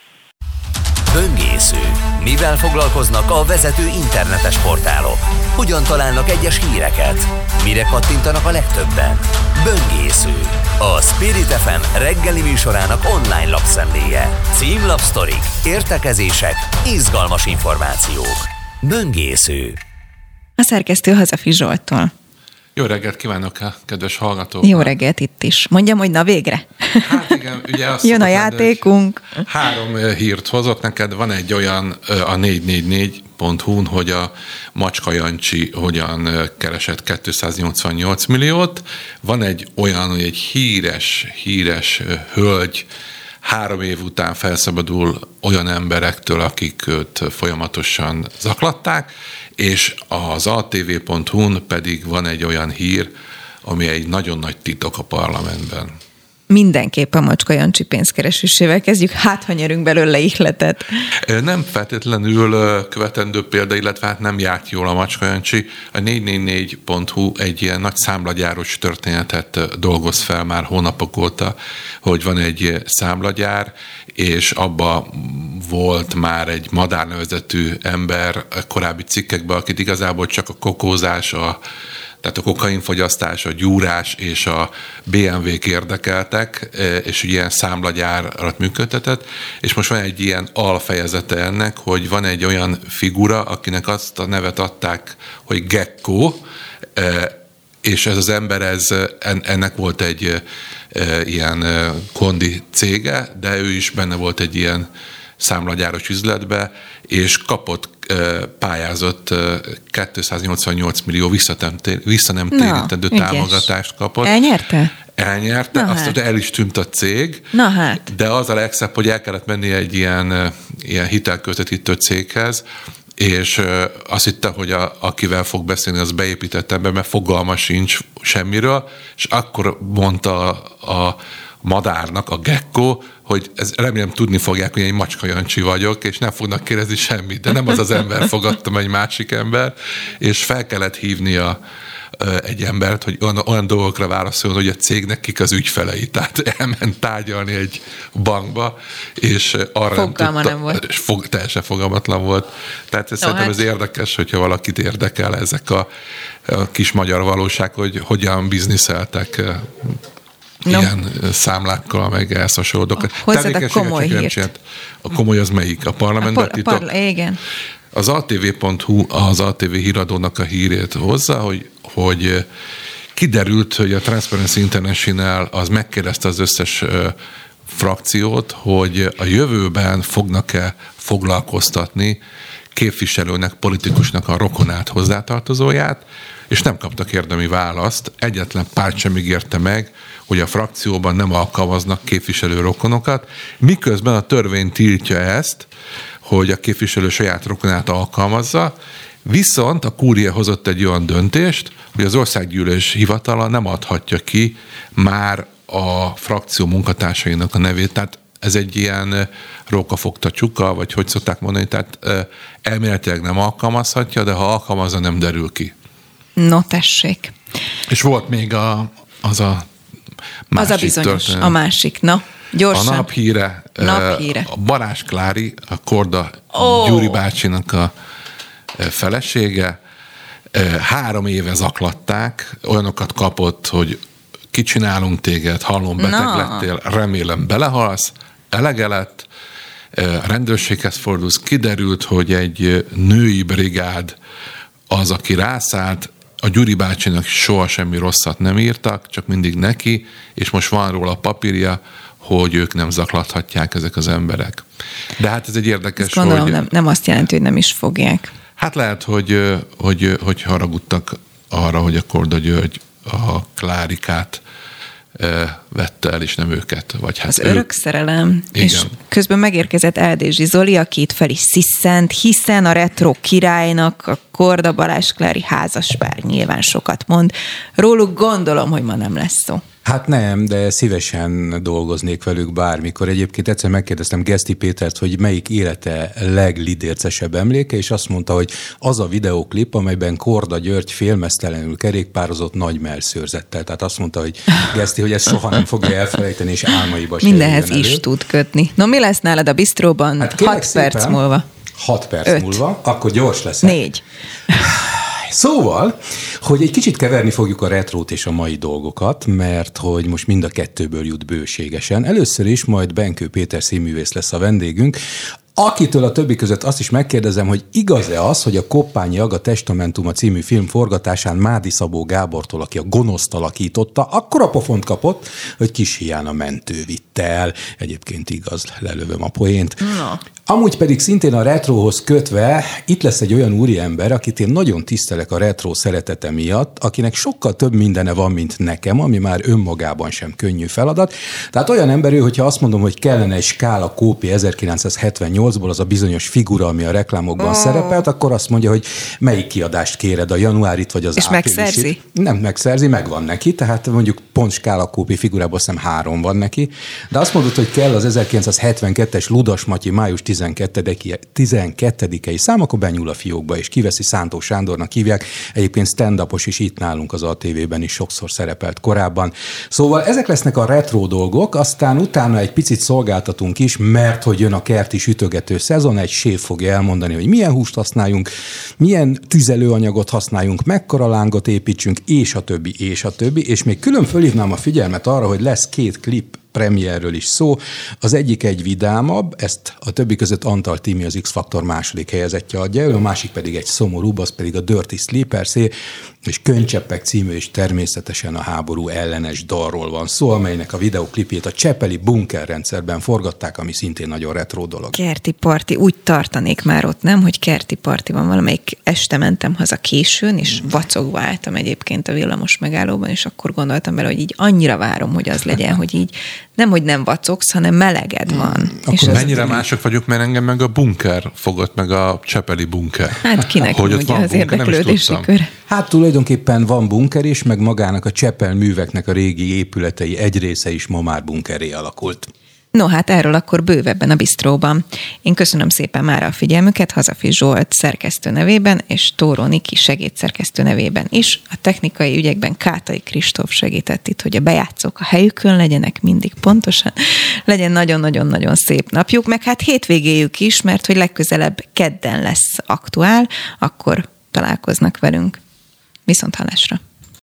Böngésző. Mivel foglalkoznak a vezető internetes portálok? Hogyan találnak egyes híreket? Mire kattintanak a legtöbben? Böngésző. A Spirit FM reggeli műsorának online lapszemléje. Címlapsztorik, értekezések, izgalmas információk. Böngésző. A szerkesztő Hazafi Zsoltól. Jó reggelt kívánok kedves hallgatók! Jó reggelt itt is. Mondjam, hogy na végre. Hát igen, ugye azt Jön a játékunk. Három hírt hozok neked. Van egy olyan a 444.hu-n, hogy a Macska Jancsi hogyan keresett 288 milliót. Van egy olyan, hogy egy híres, híres hölgy három év után felszabadul olyan emberektől, akik őt folyamatosan zaklatták, és az atv.hu-n pedig van egy olyan hír, ami egy nagyon nagy titok a parlamentben. Mindenképp a Macska Jancsi pénzkeresésével kezdjük, hát ha nyerünk belőle ihletet. Nem feltétlenül követendő példa, illetve hát nem járt jól a Macska Jancsi. A 444.hu egy ilyen nagy számlagyáros történetet dolgoz fel már hónapok óta, hogy van egy számlagyár, és abba volt már egy madárnevezetű ember korábbi cikkekben, akit igazából csak a kokózás, a tehát a kokainfogyasztás, a gyúrás és a BMW-k érdekeltek, e, és ilyen számlagyárat működtetett, és most van egy ilyen alfejezete ennek, hogy van egy olyan figura, akinek azt a nevet adták, hogy Gecko, e, és ez az ember, ez, ennek volt egy e, ilyen kondi cége, de ő is benne volt egy ilyen számlagyáros üzletbe, és kapott, pályázott 288 millió vissza nem térítendő támogatást kapott. Elnyerte? Elnyerte, Na azt hát. el is tűnt a cég. Na hát. De az a legszebb, hogy el kellett menni egy ilyen, ilyen hitelközvetítő céghez, és azt hitte, hogy a, akivel fog beszélni, az beépített ember, mert fogalma sincs semmiről, és akkor mondta a, a madárnak, a gecko, hogy ez, remélem tudni fogják, hogy én macska Jancsi vagyok, és nem fognak kérdezni semmit, de nem az az ember fogadtam, egy másik ember, és fel kellett hívni a, egy embert, hogy olyan, olyan dolgokra válaszoljon, hogy a cégnek kik az ügyfelei. Tehát elment tárgyalni egy bankba, és arra Fogalma nem, tudta, nem volt. És fog, teljesen fogalmatlan volt. Tehát ez szerintem hát. ez érdekes, hogyha valakit érdekel ezek a, a kis magyar valóság, hogy hogyan bizniszeltek no. ilyen számlákkal, meg ezt hasonló a komoly hírt. A komoly az melyik? A parlamentben a par- Parla- igen. Az atv.hu az ATV híradónak a hírét hozza, hogy, hogy kiderült, hogy a Transparency International az megkérdezte az összes frakciót, hogy a jövőben fognak-e foglalkoztatni képviselőnek, politikusnak a rokonát hozzátartozóját, és nem kaptak érdemi választ. Egyetlen párt sem ígérte meg, hogy a frakcióban nem alkalmaznak képviselő rokonokat, miközben a törvény tiltja ezt, hogy a képviselő saját rokonát alkalmazza, viszont a kúria hozott egy olyan döntést, hogy az országgyűlés hivatala nem adhatja ki már a frakció munkatársainak a nevét. Tehát ez egy ilyen rókafogta csuka, vagy hogy szokták mondani, tehát elméletileg nem alkalmazhatja, de ha alkalmazza, nem derül ki. No, tessék. És volt még a, az a másik Az a bizonyos, történet. a másik. Na, gyorsan. A naphíre. naphíre. A Barás Klári, a Korda oh. Gyuri bácsinak a felesége. Három éve zaklatták, olyanokat kapott, hogy kicsinálunk téged, hallom, beteg Na. lettél, remélem belehalsz, elege lett, rendőrséghez fordulsz, kiderült, hogy egy női brigád az, aki rászállt, a Gyuri bácsinak soha semmi rosszat nem írtak, csak mindig neki, és most van róla a papírja, hogy ők nem zaklathatják ezek az emberek. De hát ez egy érdekes, Ezt gondolom, hogy... Nem, nem azt jelenti, hogy nem is fogják. Hát lehet, hogy, hogy, hogy haragudtak arra, hogy a Korda György a Klárikát vette el, és nem őket. Vagy hát az ő... örök szerelem. Igen. És közben megérkezett Eldézsi Zoli, aki itt fel is sziszent, hiszen a retro királynak a Korda Balázs Klári házaspár nyilván sokat mond. Róluk gondolom, hogy ma nem lesz szó. Hát nem, de szívesen dolgoznék velük bármikor. Egyébként egyszer megkérdeztem Geszti Pétert, hogy melyik élete leglidércesebb emléke, és azt mondta, hogy az a videóklip, amelyben Korda György félmeztelenül kerékpározott nagy melszőrzettel. Tehát azt mondta, hogy Geszti, hogy ezt soha nem fogja elfelejteni, és álmaiba Mindenhez is elő. tud kötni. No, mi lesz nálad a bistróban? Hát 6 perc múlva. 6 perc Öt. múlva, akkor gyors lesz. Négy. Szóval, hogy egy kicsit keverni fogjuk a retrót és a mai dolgokat, mert hogy most mind a kettőből jut bőségesen. Először is majd Benkő Péter színművész lesz a vendégünk, Akitől a többi között azt is megkérdezem, hogy igaz-e az, hogy a Koppányi Aga Testamentuma című film forgatásán Mádi Szabó Gábortól, aki a gonoszt alakította, akkor a pofont kapott, hogy kis hiány a mentő vitte el. Egyébként igaz, lelövöm a poént. No. Amúgy pedig szintén a retrohoz kötve itt lesz egy olyan úriember, akit én nagyon tisztelek a retro szeretete miatt, akinek sokkal több mindene van, mint nekem, ami már önmagában sem könnyű feladat. Tehát olyan ember ő, hogyha azt mondom, hogy kellene egy skála kópi 1978 2008-ból az a bizonyos figura, ami a reklámokban oh. szerepelt, akkor azt mondja, hogy melyik kiadást kéred, a januárit vagy az És megszerzi? Nem megszerzi, megvan neki, tehát mondjuk pont skálakópi figurából szem három van neki, de azt mondod, hogy kell az 1972-es Ludas Matyi május 12-i, 12-i szám, akkor benyúl a fiókba, és kiveszi Szántó Sándornak hívják, egyébként stand is itt nálunk az ATV-ben is sokszor szerepelt korábban. Szóval ezek lesznek a retro dolgok, aztán utána egy picit szolgáltatunk is, mert hogy jön a kerti sütögető szezon, egy séf fogja elmondani, hogy milyen húst használjunk, milyen tüzelőanyagot használjunk, mekkora lángot építsünk, és a többi, és a többi, és még külön fölhívnám a figyelmet arra, hogy lesz két klip premierről is szó. Az egyik egy vidámabb, ezt a többi között Antal Timi az X-Faktor második helyezettje adja elő, a másik pedig egy szomorúbb, az pedig a Dirty Sleepers és Könycseppek című, és természetesen a háború ellenes dalról van szó, amelynek a videoklipjét a Csepeli bunker rendszerben forgatták, ami szintén nagyon retro dolog. Kerti parti, úgy tartanék már ott, nem, hogy kerti parti van valamelyik este mentem haza későn, és vacogva álltam egyébként a villamos megállóban, és akkor gondoltam bele, hogy így annyira várom, hogy az legyen, hogy így nem, hogy nem vacogsz, hanem meleged van. Akkor és mennyire az mások vagyok, mert engem meg a bunker fogott, meg a Csepeli bunker. Hát kinek hogy ugye az érdeklődési kör. Hát tulajdonképpen van bunker is, meg magának a Csepel műveknek a régi épületei egy része is ma már bunkeré alakult. No hát erről akkor bővebben a bistróban. Én köszönöm szépen már a figyelmüket Hazafi Zsolt szerkesztő nevében, és Tóró Niki segédszerkesztő nevében is. A technikai ügyekben Kátai Kristóf segített itt, hogy a bejátszók a helyükön legyenek mindig pontosan. Legyen nagyon-nagyon-nagyon szép napjuk, meg hát hétvégéjük is, mert hogy legközelebb kedden lesz aktuál, akkor találkoznak velünk. Viszont hallásra!